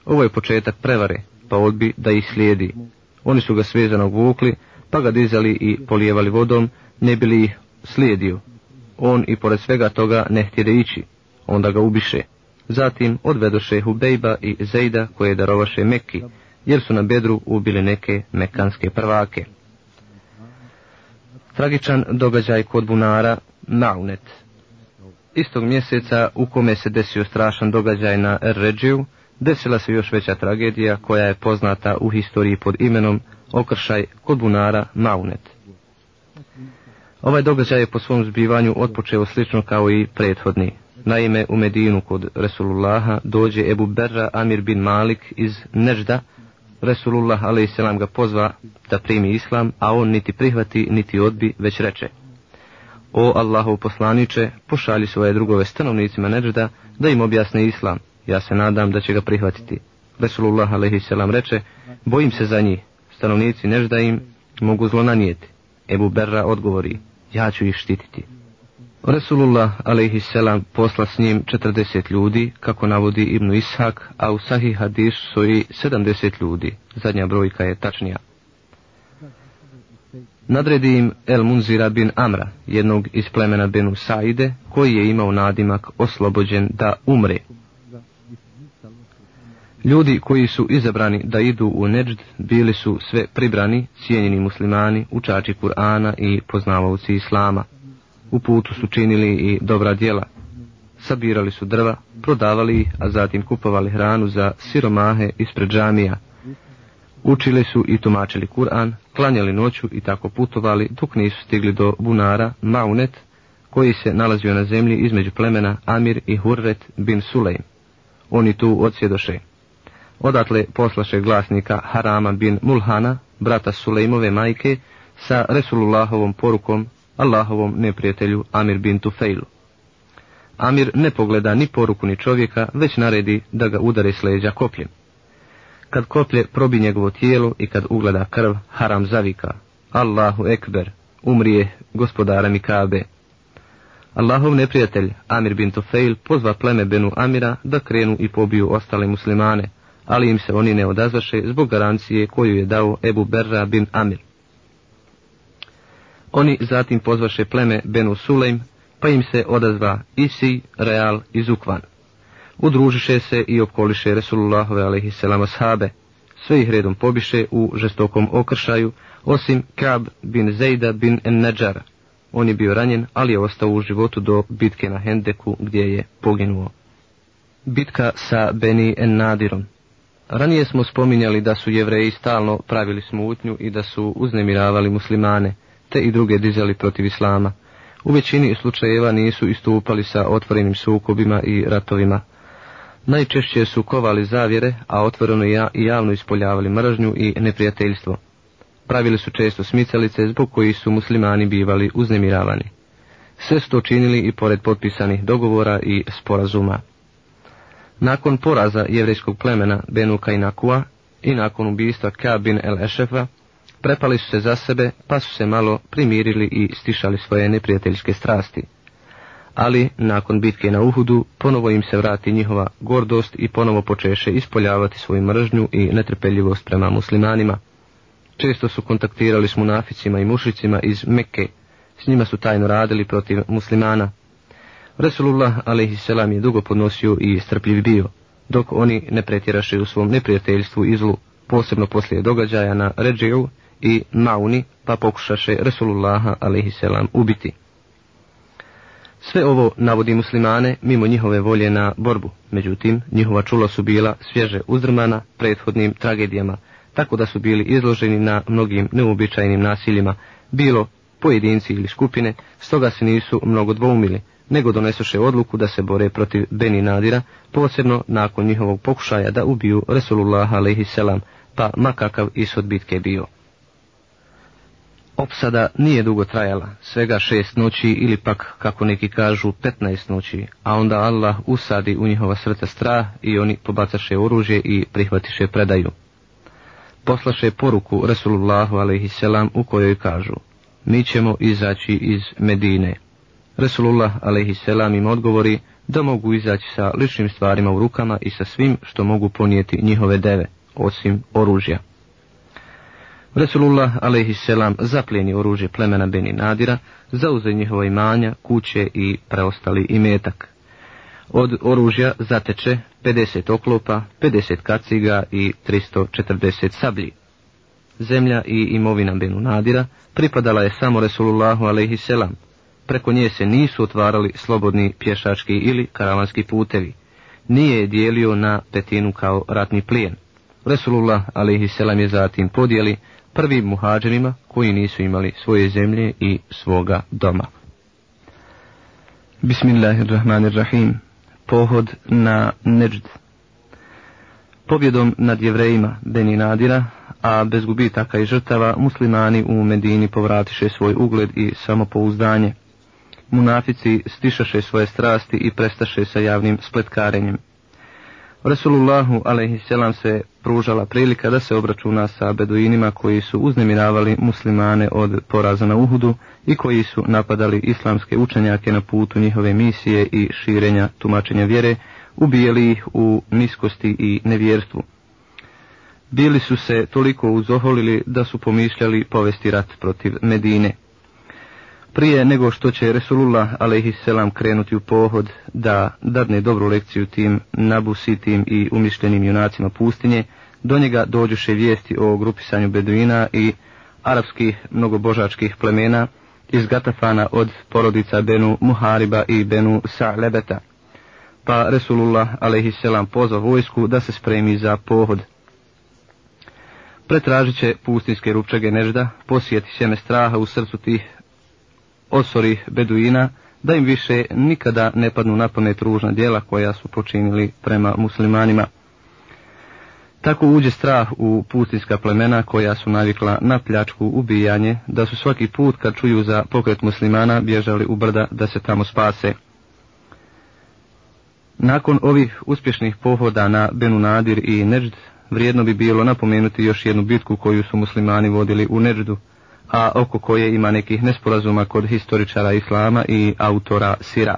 ovo je početak prevare, pa odbi da ih slijedi. Oni su ga svezano vukli, pa ga dizali i polijevali vodom, ne bili ih slijedio. On i pored svega toga ne htjede ići, onda ga ubiše. Zatim odvedoše Hubejba i Zejda koje darovaše Mekki, jer su na bedru ubili neke mekanske prvake. Tragičan događaj kod bunara Naunet. Istog mjeseca u kome se desio strašan događaj na Erređiju, desila se još veća tragedija koja je poznata u historiji pod imenom Okršaj kod bunara Maunet. Ovaj događaj je po svom zbivanju otpočeo slično kao i prethodni. Naime, u Medinu kod Resulullaha dođe Ebu Berra Amir bin Malik iz Nežda. Resulullah a.s. ga pozva da primi islam, a on niti prihvati, niti odbi, već reče. O Allahov poslaniče, pošalji svoje drugove stanovnicima Nežda da im objasne islam, ja se nadam da će ga prihvatiti. Resulullah a.s. reče, bojim se za njih, stanovnici nežda im mogu zlo nanijeti. Ebu Berra odgovori, ja ću ih štititi. Resulullah a.s. posla s njim 40 ljudi, kako navodi Ibnu Ishak, a u Sahih Hadis su i 70 ljudi. Zadnja brojka je tačnija. Nadredi im El Munzira bin Amra, jednog iz plemena Benu Saide, koji je imao nadimak oslobođen da umre, Ljudi koji su izabrani da idu u Neđd bili su sve pribrani, cijenjeni muslimani, učači Kur'ana i poznavaoci Islama. U putu su činili i dobra djela. Sabirali su drva, prodavali ih, a zatim kupovali hranu za siromahe ispred džamija. Učili su i tumačili Kur'an, klanjali noću i tako putovali dok nisu stigli do bunara Maunet, koji se nalazio na zemlji između plemena Amir i Hurret bin Sulejm. Oni tu odsjedoše. Odatle poslaše glasnika Harama bin Mulhana, brata Sulejmove majke, sa Resulullahovom porukom Allahovom neprijatelju Amir bin Tufejlu. Amir ne pogleda ni poruku ni čovjeka, već naredi da ga udari sleđa leđa kopljem. Kad koplje probi njegovo tijelo i kad ugleda krv, Haram zavika. Allahu ekber, umrije gospodara Mikabe. Allahov neprijatelj Amir bin Tufail pozva pleme Benu Amira da krenu i pobiju ostale muslimane, ali im se oni ne odazvaše zbog garancije koju je dao Ebu Berra bin Amir. Oni zatim pozvaše pleme Benu Sulejm, pa im se odazva Isi, Real i Zukvan. Udružiše se i okoliše Resulullahove a.s. sahabe. sve ih redom pobiše u žestokom okršaju, osim Kab bin Zejda bin Enneđara. On je bio ranjen, ali je ostao u životu do bitke na Hendeku, gdje je poginuo. Bitka sa Beni En-Nadirom Ranije smo spominjali da su jevreji stalno pravili smutnju i da su uznemiravali muslimane, te i druge dizali protiv islama. U većini slučajeva nisu istupali sa otvorenim sukobima i ratovima. Najčešće su kovali zavjere, a otvoreno i javno ispoljavali mržnju i neprijateljstvo. Pravili su često smicalice zbog kojih su muslimani bivali uznemiravani. Sve su to činili i pored potpisanih dogovora i sporazuma. Nakon poraza jevrijskog plemena Benuka i Nakua i nakon ubijstva Kabin el Ešefa, prepali su se za sebe, pa su se malo primirili i stišali svoje neprijateljske strasti. Ali, nakon bitke na Uhudu, ponovo im se vrati njihova gordost i ponovo počeše ispoljavati svoju mržnju i netrpeljivost prema muslimanima. Često su kontaktirali s munaficima i mušicima iz Mekke, s njima su tajno radili protiv muslimana. Resulullah a.s. je dugo podnosio i strpljiv bio, dok oni ne pretjeraše u svom neprijateljstvu i zlu, posebno poslije događaja na Ređeju i Mauni, pa pokušaše Resulullaha a.s. ubiti. Sve ovo navodi muslimane mimo njihove volje na borbu, međutim njihova čula su bila svježe uzdrmana prethodnim tragedijama, tako da su bili izloženi na mnogim neuobičajenim nasiljima, bilo pojedinci ili skupine, stoga se nisu mnogo dvoumili, nego donesoše odluku da se bore protiv Beni Nadira, posebno nakon njihovog pokušaja da ubiju Resulullah a.s. pa makakav ishod bitke bio. Opsada nije dugo trajala, svega šest noći ili pak, kako neki kažu, petnaest noći, a onda Allah usadi u njihova srca strah i oni pobacaše oružje i prihvatiše predaju. Poslaše poruku Resulullahu a.s. u kojoj kažu, mi ćemo izaći iz Medine. Resulullah selam im odgovori da mogu izaći sa ličnim stvarima u rukama i sa svim što mogu ponijeti njihove deve, osim oružja. Resulullah selam zapljeni oružje plemena Beni Nadira, zauze njihova imanja, kuće i preostali imetak. Od oružja zateče 50 oklopa, 50 kaciga i 340 sablji. Zemlja i imovina Benu Nadira pripadala je samo Resulullahu selam preko nje se nisu otvarali slobodni pješački ili karavanski putevi. Nije je dijelio na petinu kao ratni plijen. Resulullah selam je zatim podijeli prvim muhađerima koji nisu imali svoje zemlje i svoga doma. Bismillahirrahmanirrahim. Pohod na Nejd. Pobjedom nad jevrejima Beninadira, a bez gubitaka i žrtava muslimani u Medini povratiše svoj ugled i samopouzdanje munafici stišaše svoje strasti i prestaše sa javnim spletkarenjem. Rasulullahu a.s. se pružala prilika da se obračuna sa beduinima koji su uznemiravali muslimane od poraza na Uhudu i koji su napadali islamske učenjake na putu njihove misije i širenja tumačenja vjere, ubijeli ih u niskosti i nevjerstvu. Bili su se toliko uzoholili da su pomišljali povesti rat protiv Medine prije nego što će Resulullah alaihisselam krenuti u pohod da dadne dobru lekciju tim nabusitim i umišljenim junacima pustinje, do njega dođuše vijesti o grupisanju beduina i arapskih mnogobožačkih plemena iz Gatafana od porodica Benu Muhariba i Benu Sa'lebeta. Pa Resulullah alaihisselam pozva vojsku da se spremi za pohod. Pretražit će pustinske rupčage nežda, posjeti sjeme straha u srcu tih osori beduina da im više nikada ne padnu na pamet ružna djela koja su počinili prema muslimanima. Tako uđe strah u pustinska plemena koja su navikla na pljačku ubijanje, da su svaki put kad čuju za pokret muslimana bježali u brda da se tamo spase. Nakon ovih uspješnih pohoda na Benu Nadir i Nežd vrijedno bi bilo napomenuti još jednu bitku koju su muslimani vodili u Neždu a oko koje ima nekih nesporazuma kod historičara Islama i autora Sira.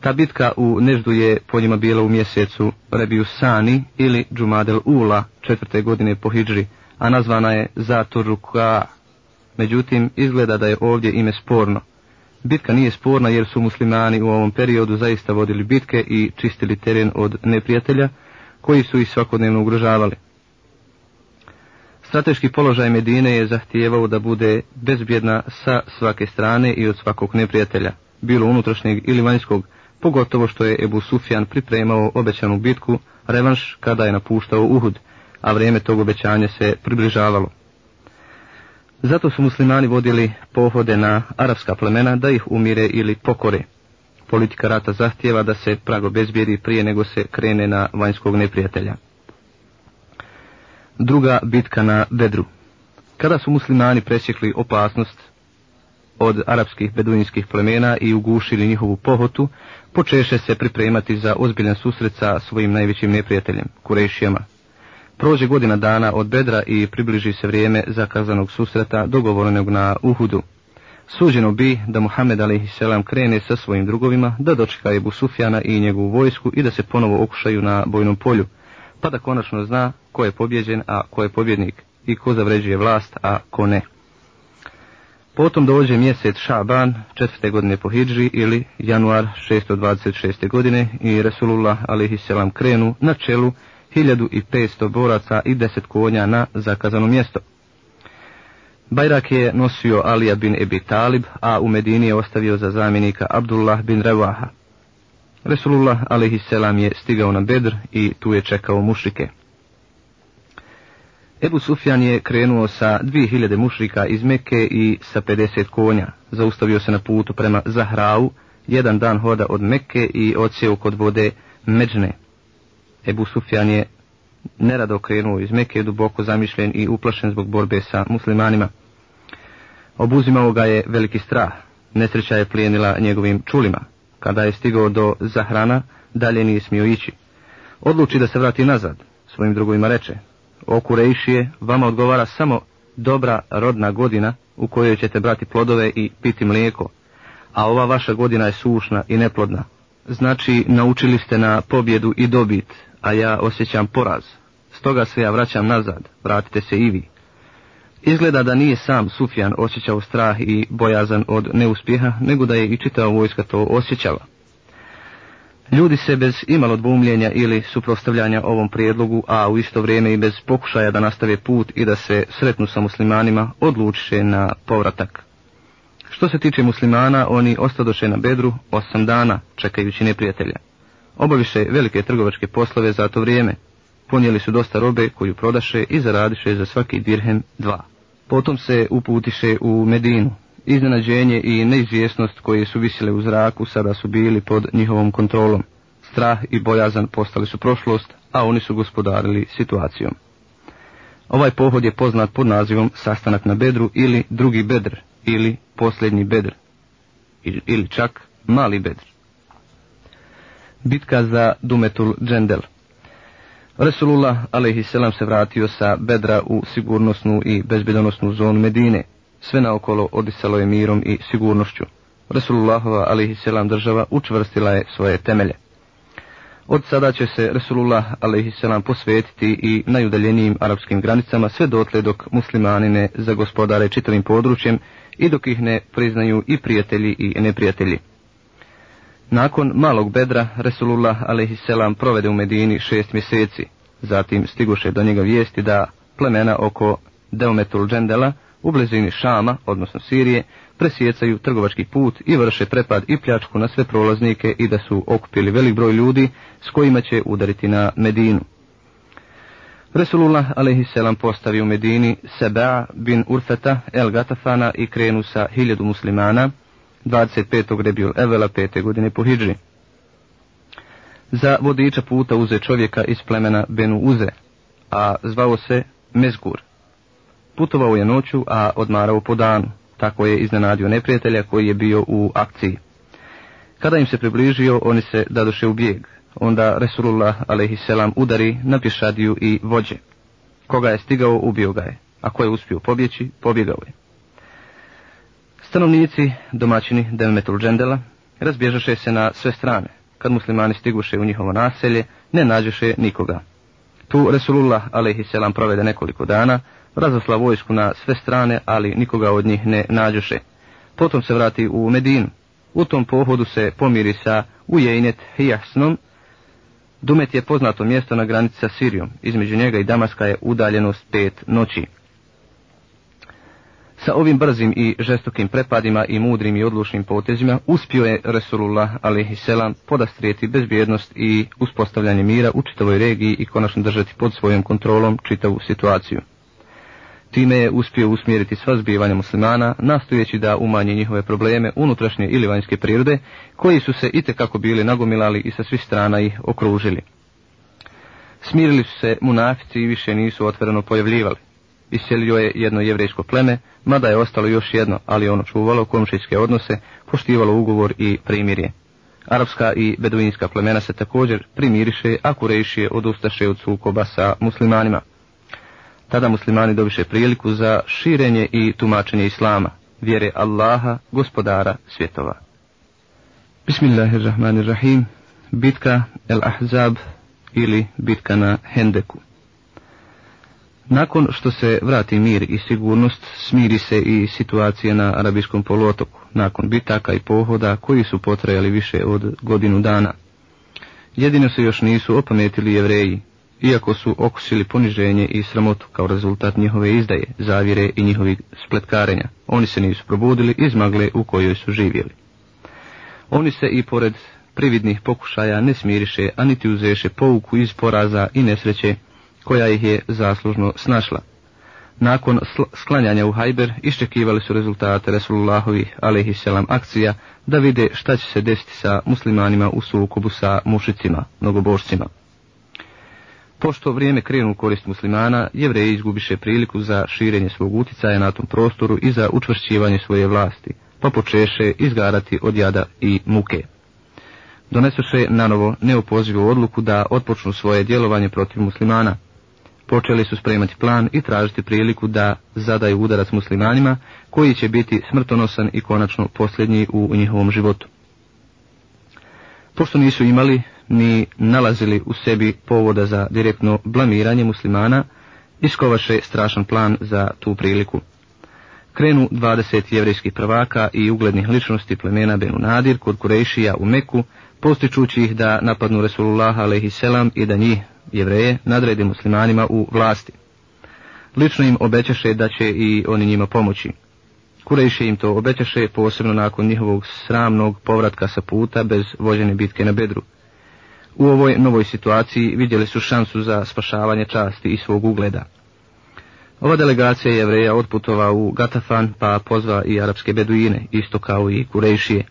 Ta bitka u Neždu je po njima bila u mjesecu Rebiusani Sani ili Džumadel Ula četvrte godine po Hidžri, a nazvana je Zaturuka. Međutim, izgleda da je ovdje ime sporno. Bitka nije sporna jer su muslimani u ovom periodu zaista vodili bitke i čistili teren od neprijatelja koji su ih svakodnevno ugrožavali. Strateški položaj Medine je zahtijevao da bude bezbjedna sa svake strane i od svakog neprijatelja, bilo unutrašnjeg ili vanjskog, pogotovo što je Ebu Sufjan pripremao obećanu bitku, revanš kada je napuštao Uhud, a vrijeme tog obećanja se približavalo. Zato su muslimani vodili pohode na arapska plemena da ih umire ili pokore. Politika rata zahtijeva da se prago bezbjedi prije nego se krene na vanjskog neprijatelja. Druga bitka na Bedru. Kada su muslimani presjekli opasnost od arapskih beduinskih plemena i ugušili njihovu pohotu, počeše se pripremati za ozbiljan susret sa svojim najvećim neprijateljem, Kurešijama. Prođe godina dana od Bedra i približi se vrijeme zakazanog susreta dogovorenog na Uhudu. Suđeno bi da Muhammed a.s. krene sa svojim drugovima da dočeka Ebu Sufjana i njegovu vojsku i da se ponovo okušaju na bojnom polju – pa da konačno zna ko je pobjeđen, a ko je pobjednik i ko zavređuje vlast, a ko ne. Potom dođe mjesec Šaban, četvrte godine po Hidži ili januar 626. godine i Resulullah a.s. krenu na čelu 1500 boraca i 10 konja na zakazano mjesto. Bajrak je nosio Alija bin Ebi Talib, a u Medini je ostavio za zamjenika Abdullah bin Revaha. Resulullah alaihisselam je stigao na Bedr i tu je čekao mušrike. Ebu Sufjan je krenuo sa 2000 mušrika iz Meke i sa 50 konja. Zaustavio se na putu prema Zahrau, jedan dan hoda od Meke i odsjeo kod vode Međne. Ebu Sufjan je nerado krenuo iz Mekke, duboko zamišljen i uplašen zbog borbe sa muslimanima. Obuzimao ga je veliki strah. Nesreća je plijenila njegovim čulima. Kada je stigao do Zahrana, dalje nije smio ići. Odluči da se vrati nazad, svojim drugovima reče. O Kurejšije, vama odgovara samo dobra rodna godina u kojoj ćete brati plodove i piti mlijeko, a ova vaša godina je sušna i neplodna. Znači, naučili ste na pobjedu i dobit, a ja osjećam poraz. Stoga se ja vraćam nazad, vratite se i vi. Izgleda da nije sam Sufjan osjećao strah i bojazan od neuspjeha, nego da je i čitava vojska to osjećala. Ljudi se bez imalo dvumljenja ili suprostavljanja ovom prijedlogu, a u isto vrijeme i bez pokušaja da nastave put i da se sretnu sa muslimanima, odlučiše na povratak. Što se tiče muslimana, oni ostadoše na bedru osam dana, čekajući neprijatelja. Obaviše velike trgovačke poslove za to vrijeme. Ponijeli su dosta robe koju prodaše i zaradiše za svaki dirhem dva. Potom se uputiše u Medinu. Iznenađenje i neizvjesnost koje su visile u zraku sada su bili pod njihovom kontrolom. Strah i bojazan postali su prošlost, a oni su gospodarili situacijom. Ovaj pohod je poznat pod nazivom sastanak na bedru ili drugi bedr ili posljednji bedr ili čak mali bedr. Bitka za Dumetul Džendel Resulullah selam se vratio sa bedra u sigurnosnu i bezbedonosnu zonu Medine. Sve naokolo odisalo je mirom i sigurnošću. Resulullahova a.s. država učvrstila je svoje temelje. Od sada će se Resulullah a.s. posvetiti i najudaljenijim arapskim granicama sve dotle dok muslimani ne zagospodare čitavim područjem i dok ih ne priznaju i prijatelji i neprijatelji. Nakon malog bedra Resulullah a.s. provede u Medini šest mjeseci. Zatim stiguše do njega vijesti da plemena oko Deometul Džendela u blizini Šama, odnosno Sirije, presjecaju trgovački put i vrše prepad i pljačku na sve prolaznike i da su okupili velik broj ljudi s kojima će udariti na Medinu. Resulullah a.s. postavi u Medini Seba bin Urfeta, El Gatafana i krenu sa hiljadu muslimana, 25. bio Evela 5. godine po Hidži. Za vodiča puta uze čovjeka iz plemena Benu Uze, a zvao se Mezgur. Putovao je noću, a odmarao po danu. Tako je iznenadio neprijatelja koji je bio u akciji. Kada im se približio, oni se dadoše u bijeg. Onda Resulullah a.s. udari na pješadiju i vođe. Koga je stigao, ubio ga je. A ko je uspio pobjeći, pobjegao je. Stanovnici, domaćini Demetul Džendela, razbježaše se na sve strane. Kad muslimani stiguše u njihovo naselje, ne nađeše nikoga. Tu Resulullah a.s. provede nekoliko dana, razosla vojsku na sve strane, ali nikoga od njih ne nađeše. Potom se vrati u Medinu. U tom pohodu se pomiri sa Ujejnet Hijasnom. Dumet je poznato mjesto na granici sa Sirijom. Između njega i Damaska je udaljenost pet noći. Sa ovim brzim i žestokim prepadima i mudrim i odlučnim potezima uspio je Resulullah a.s. podastrijeti bezbjednost i uspostavljanje mira u čitavoj regiji i konačno držati pod svojom kontrolom čitavu situaciju. Time je uspio usmjeriti sva zbivanja muslimana, nastojeći da umanje njihove probleme unutrašnje ili vanjske prirode, koji su se itekako bili nagomilali i sa svih strana ih okružili. Smirili su se munafici i više nisu otvoreno pojavljivali iselio je jedno jevrejsko pleme, mada je ostalo još jedno, ali ono čuvalo komšijske odnose, poštivalo ugovor i primirje. Arapska i beduinska plemena se također primiriše, a kurejšije odustaše od sukoba sa muslimanima. Tada muslimani dobiše priliku za širenje i tumačenje islama, vjere Allaha, gospodara svjetova. Bismillahirrahmanirrahim. Bitka El Ahzab ili bitka na Hendeku. Nakon što se vrati mir i sigurnost, smiri se i situacija na Arabijskom poluotoku, nakon bitaka i pohoda koji su potrajali više od godinu dana. Jedino se još nisu opametili jevreji, iako su okusili poniženje i sramotu kao rezultat njihove izdaje, zavire i njihovih spletkarenja. Oni se nisu probudili iz magle u kojoj su živjeli. Oni se i pored prividnih pokušaja ne smiriše, a niti uzeše pouku iz poraza i nesreće, koja ih je zaslužno snašla. Nakon sklanjanja u Hajber iščekivali su rezultate Resulullahovi alaihisselam akcija da vide šta će se desiti sa muslimanima u sukobu sa mušicima, mnogoborcima. Pošto vrijeme krenu u korist muslimana, jevreji izgubiše priliku za širenje svog uticaja na tom prostoru i za učvršćivanje svoje vlasti, pa počeše izgarati od jada i muke. na novo neopozivu odluku da otpočnu svoje djelovanje protiv muslimana – Počeli su spremati plan i tražiti priliku da zadaju udarac muslimanima, koji će biti smrtonosan i konačno posljednji u njihovom životu. Pošto nisu imali ni nalazili u sebi povoda za direktno blamiranje muslimana, iskovaše strašan plan za tu priliku. Krenu 20 jevrijskih prvaka i uglednih ličnosti plemena Benu Nadir kod Kurejšija u Meku, postičući ih da napadnu Resulullah selam i da njih, jevreje, nadredi muslimanima u vlasti. Lično im obećaše da će i oni njima pomoći. Kurejše im to obećaše posebno nakon njihovog sramnog povratka sa puta bez vođene bitke na bedru. U ovoj novoj situaciji vidjeli su šansu za spašavanje časti i svog ugleda. Ova delegacija jevreja otputova u Gatafan pa pozva i arapske beduine, isto kao i Kurejšije,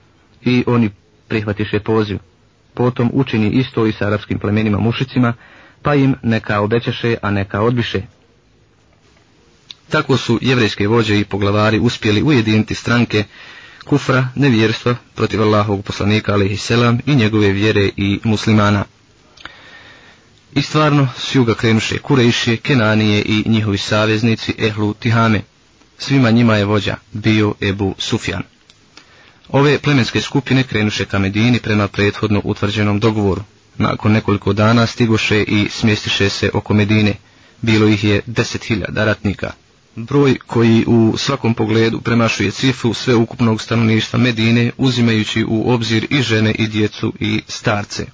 i oni prihvatiše poziv. Potom učini isto i s arapskim plemenima mušicima, pa im neka obećaše, a neka odbiše. Tako su jevrejske vođe i poglavari uspjeli ujediniti stranke kufra, nevjerstva protiv Allahovog poslanika selam i njegove vjere i muslimana. I stvarno s juga krenuše Kurejše, Kenanije i njihovi saveznici Ehlu Tihame. Svima njima je vođa bio Ebu Sufjan. Ove plemenske skupine krenuše ka Medini prema prethodno utvrđenom dogovoru. Nakon nekoliko dana stigoše i smjestiše se oko Medine. Bilo ih je deset hiljada ratnika. Broj koji u svakom pogledu premašuje cifru sveukupnog stanovništva Medine, uzimajući u obzir i žene i djecu i starce.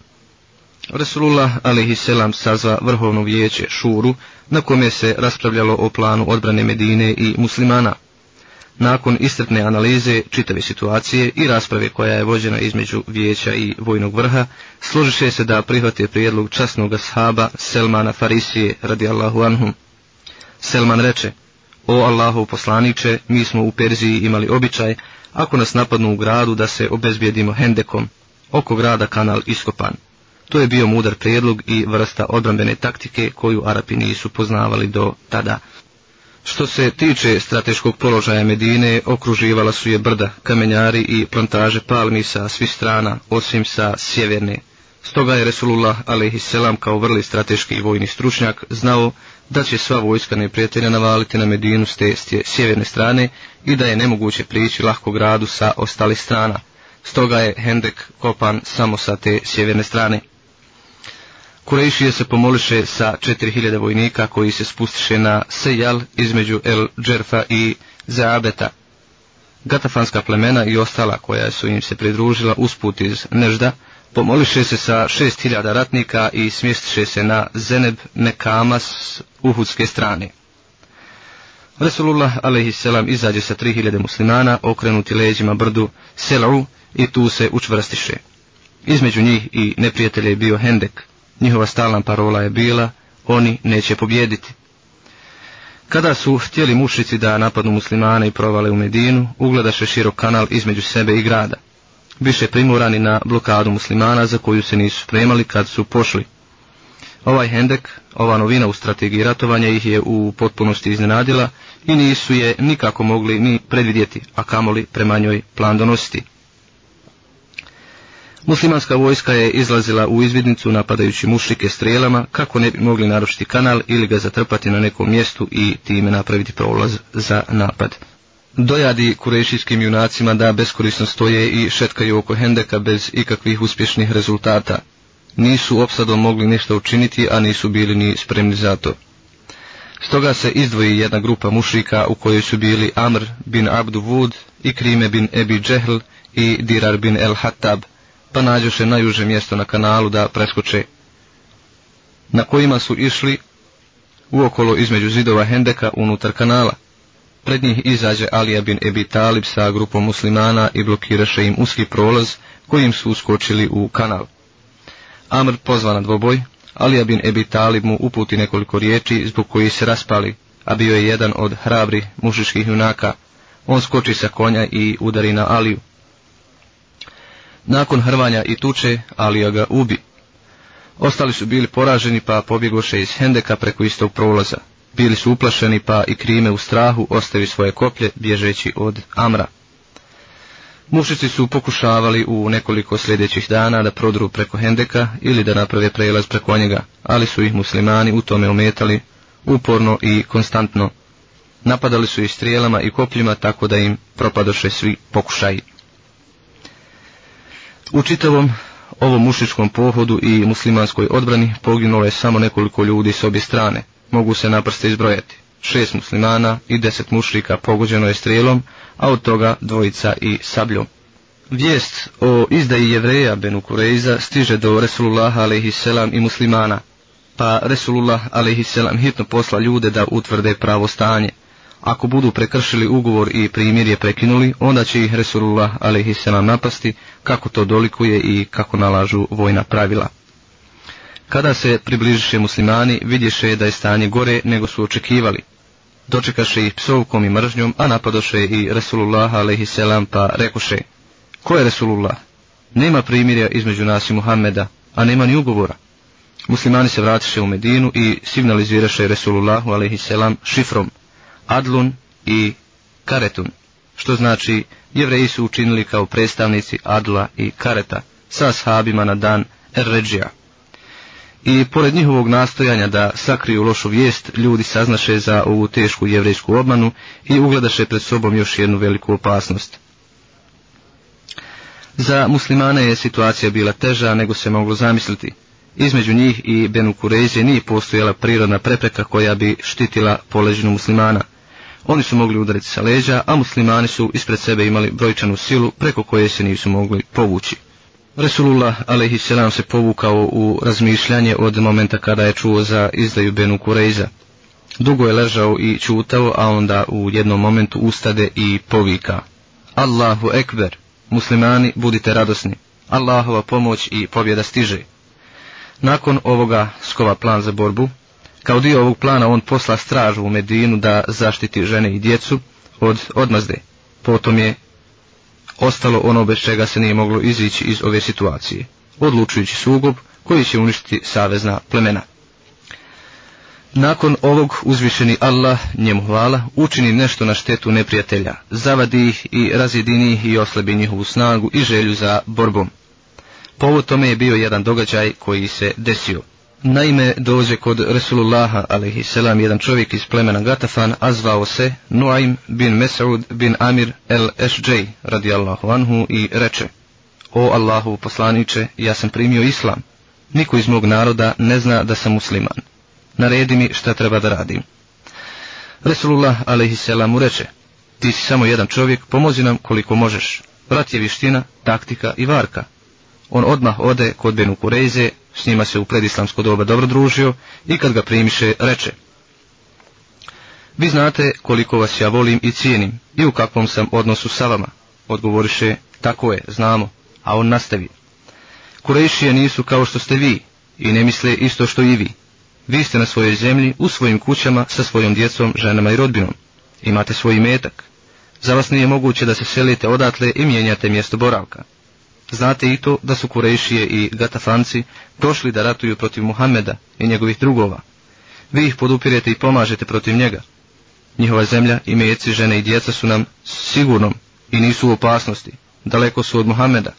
Resulullah alaihisselam sazva vrhovno vijeće Šuru, na kome se raspravljalo o planu odbrane Medine i muslimana. Nakon istretne analize čitave situacije i rasprave koja je vođena između vijeća i vojnog vrha, složiše se da prihvate prijedlog časnog ashaba Selmana Farisije Allahu anhum. Selman reče, o Allahu poslaniče, mi smo u Perziji imali običaj, ako nas napadnu u gradu da se obezbijedimo hendekom, oko grada kanal iskopan. To je bio mudar prijedlog i vrsta obrambene taktike koju Arapi nisu poznavali do tada. Što se tiče strateškog položaja Medine, okruživala su je brda, kamenjari i plantaže palmi sa svih strana, osim sa sjeverne. Stoga je Resulullah a.s. kao vrli strateški vojni stručnjak znao da će sva vojska neprijatelja navaliti na Medinu s te sjeverne strane i da je nemoguće prići lahko gradu sa ostalih strana. Stoga je Hendek kopan samo sa te sjeverne strane. Kurejšije se pomoliše sa 4000 vojnika koji se spustiše na Sejal između El Džerfa i Zaabeta. Gatafanska plemena i ostala koja su im se pridružila usput iz Nežda, pomoliše se sa 6000 ratnika i smjestiše se na Zeneb Mekama s Uhudske strane. Resulullah a.s. izađe sa 3000 muslimana okrenuti leđima brdu Sela'u i tu se učvrstiše. Između njih i neprijatelje je bio Hendek, Njihova stalna parola je bila, oni neće pobjediti. Kada su htjeli mušici da napadnu muslimane i provale u Medinu, ugledaše širok kanal između sebe i grada. Biše primorani na blokadu muslimana za koju se nisu spremali kad su pošli. Ovaj hendek, ova novina u strategiji ratovanja ih je u potpunosti iznenadila i nisu je nikako mogli ni predvidjeti, a kamoli prema njoj plan donositi. Muslimanska vojska je izlazila u izvidnicu napadajući mušike strelama kako ne bi mogli narušiti kanal ili ga zatrpati na nekom mjestu i time napraviti prolaz za napad. Dojadi kurešijskim junacima da beskorisno stoje i šetkaju oko Hendeka bez ikakvih uspješnih rezultata. Nisu opsadom mogli ništa učiniti, a nisu bili ni spremni za to. Stoga se izdvoji jedna grupa mušrika u kojoj su bili Amr bin Abdu Wud, i Krime bin Ebi Džehl i Dirar bin El Hattab, pa nađu se najuže mjesto na kanalu da preskoče, na kojima su išli uokolo između zidova Hendeka unutar kanala. Pred njih izađe Alija bin Ebi Talib sa grupom muslimana i blokiraše im uski prolaz kojim su uskočili u kanal. Amr pozva na dvoboj, Alija bin Ebi Talib mu uputi nekoliko riječi zbog kojih se raspali, a bio je jedan od hrabrih mušiških junaka. On skoči sa konja i udari na Aliju. Nakon hrvanja i tuče, Alija ga ubi. Ostali su bili poraženi pa pobjegoše iz Hendeka preko istog prolaza. Bili su uplašeni pa i krime u strahu ostavi svoje koplje bježeći od Amra. Mušici su pokušavali u nekoliko sljedećih dana da prodru preko Hendeka ili da naprave prelaz preko njega, ali su ih muslimani u tome ometali uporno i konstantno. Napadali su ih strijelama i kopljima tako da im propadoše svi pokušaji. U čitavom ovom mušičkom pohodu i muslimanskoj odbrani poginulo je samo nekoliko ljudi s obje strane. Mogu se naprste izbrojati. Šest muslimana i deset mušrika pogođeno je strijelom, a od toga dvojica i sabljom. Vijest o izdaji jevreja Benu stiže do Resulullah a.s. i muslimana, pa Resulullah a.s. hitno posla ljude da utvrde pravo stanje. Ako budu prekršili ugovor i je prekinuli, onda će ih Resulullah a.s. napasti kako to dolikuje i kako nalažu vojna pravila. Kada se približiše muslimani, vidješe da je stanje gore nego su očekivali. Dočekaše ih psovkom i mržnjom, a napadoše i Resulullah a.s. pa rekoše, ko je Resulullah? Nema primirja između nas i Muhammeda, a nema ni ugovora. Muslimani se vratiše u Medinu i signaliziraše Resulullahu a.s. šifrom. Adlun i Karetun, što znači jevreji su učinili kao predstavnici Adla i Kareta sa shabima na dan Erređija. I pored njihovog nastojanja da sakriju lošu vijest, ljudi saznaše za ovu tešku jevrejsku obmanu i ugledaše pred sobom još jednu veliku opasnost. Za muslimane je situacija bila teža nego se moglo zamisliti. Između njih i Benu Kureze nije postojala prirodna prepreka koja bi štitila poleđinu muslimana – oni su mogli udariti sa leđa, a muslimani su ispred sebe imali brojčanu silu preko koje se nisu mogli povući. Resulullah alaihisselam se povukao u razmišljanje od momenta kada je čuo za izdaju Benu Kureiza. Dugo je ležao i čutao, a onda u jednom momentu ustade i povika. Allahu ekber, muslimani budite radosni, Allahova pomoć i pobjeda stiže. Nakon ovoga skova plan za borbu, kao dio ovog plana on posla stražu u Medinu da zaštiti žene i djecu od odmazde. Potom je ostalo ono bez čega se nije moglo izići iz ove situacije, odlučujući sugob koji će uništiti savezna plemena. Nakon ovog uzvišeni Allah, njemu hvala, učini nešto na štetu neprijatelja, zavadi ih i razjedini ih i oslabi njihovu snagu i želju za borbom. Povod tome je bio jedan događaj koji se desio. Naime, dođe kod Resulullaha, alaihi jedan čovjek iz plemena Gatafan, a zvao se Nuaim bin Mesaud bin Amir el radi Allahu anhu, i reče, O Allahu poslaniče, ja sam primio islam. Niko iz mog naroda ne zna da sam musliman. Naredi mi šta treba da radim. Resulullah, alaihi mu reče, ti si samo jedan čovjek, pomozi nam koliko možeš. Brat je viština, taktika i varka on odmah ode kod Benu Kurejze, s njima se u predislamsko doba dobro družio i kad ga primiše reče. Vi znate koliko vas ja volim i cijenim i u kakvom sam odnosu sa vama. Odgovoriše, tako je, znamo, a on nastavi. Kurejšije nisu kao što ste vi i ne misle isto što i vi. Vi ste na svojoj zemlji, u svojim kućama, sa svojom djecom, ženama i rodbinom. Imate svoj metak. Za vas nije moguće da se selite odatle i mijenjate mjesto boravka. Znate i to da su Kurejšije i Gatafanci došli da ratuju protiv Muhameda i njegovih drugova. Vi ih podupirete i pomažete protiv njega. Njihova zemlja, imejeci, žene i djeca su nam sigurnom i nisu u opasnosti. Daleko su od Muhameda.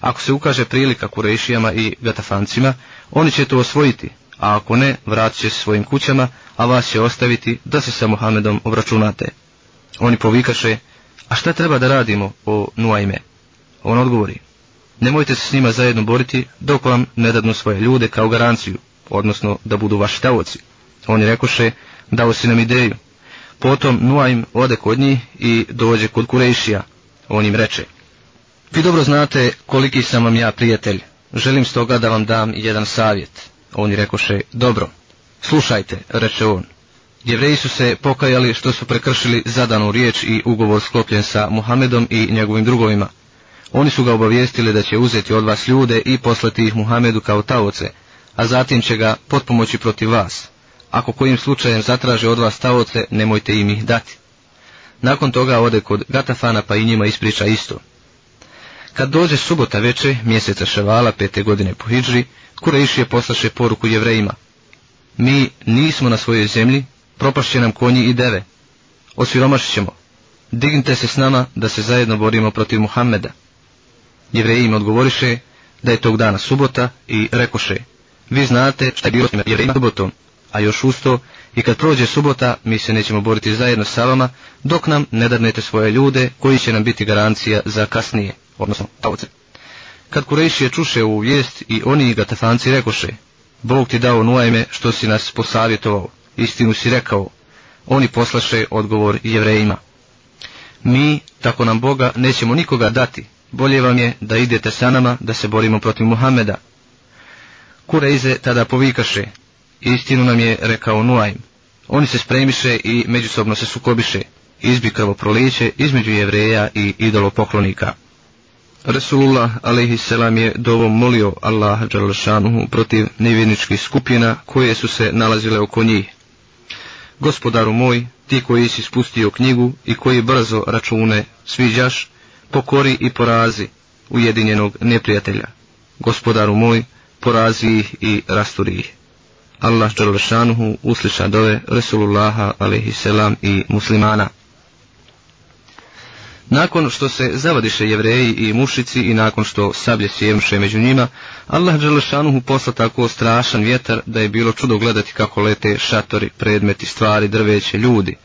Ako se ukaže prilika Kurejšijama i Gatafancima, oni će to osvojiti, a ako ne, vratit će se svojim kućama, a vas će ostaviti da se sa Muhamedom obračunate. Oni povikaše, a šta treba da radimo o Nuajme? On odgovori, Nemojte se s njima zajedno boriti dok vam ne dadnu svoje ljude kao garanciju, odnosno da budu vaši davoci. Oni rekoše, dao si nam ideju. Potom im ode kod njih i dođe kod kurešija. On im reče, vi dobro znate koliki sam vam ja prijatelj. Želim stoga da vam dam jedan savjet. Oni rekoše, dobro, slušajte, reče on. Jevreji su se pokajali što su prekršili zadanu riječ i ugovor sklopljen sa Muhamedom i njegovim drugovima oni su ga obavijestili da će uzeti od vas ljude i poslati ih Muhamedu kao taoce, a zatim će ga potpomoći protiv vas. Ako kojim slučajem zatraže od vas taoce, nemojte im ih dati. Nakon toga ode kod Gatafana pa i njima ispriča isto. Kad dođe subota veče, mjeseca Ševala, pete godine po Hidžri, je poslaše poruku jevrejima. Mi nismo na svojoj zemlji, propašće nam konji i deve. Osiromašit ćemo. Dignite se s nama da se zajedno borimo protiv Muhammeda. Jevreji im odgovoriše da je tog dana subota i rekoše, vi znate šta je bilo s jevrejima subotom, a još usto i kad prođe subota mi se nećemo boriti zajedno sa vama dok nam ne dadnete svoje ljude koji će nam biti garancija za kasnije, odnosno tavoce. Kad je čuše ovu vijest i oni i gatafanci rekoše, Bog ti dao nuajme što si nas posavjetovao, istinu si rekao, oni poslaše odgovor jevrejima. Mi, tako nam Boga, nećemo nikoga dati, bolje vam je da idete sa nama da se borimo protiv Muhameda. Kureize tada povikaše, istinu nam je rekao Nuajm. Oni se spremiše i međusobno se sukobiše, Izbikavo proliče između jevreja i idolopoklonika. Resulullah a.s. je dovom molio Allaha Đalšanuhu protiv nevjerničkih skupina koje su se nalazile oko njih. Gospodaru moj, ti koji si spustio knjigu i koji brzo račune sviđaš, pokori i porazi ujedinjenog neprijatelja. Gospodaru moj, porazi ih i rasturi ih. Allah Đalešanuhu usliša dove Resulullaha a.s. i muslimana. Nakon što se zavadiše jevreji i mušici i nakon što sablje sjemše među njima, Allah Đelešanuhu posla tako strašan vjetar da je bilo čudo gledati kako lete šatori, predmeti, stvari, drveće, ljudi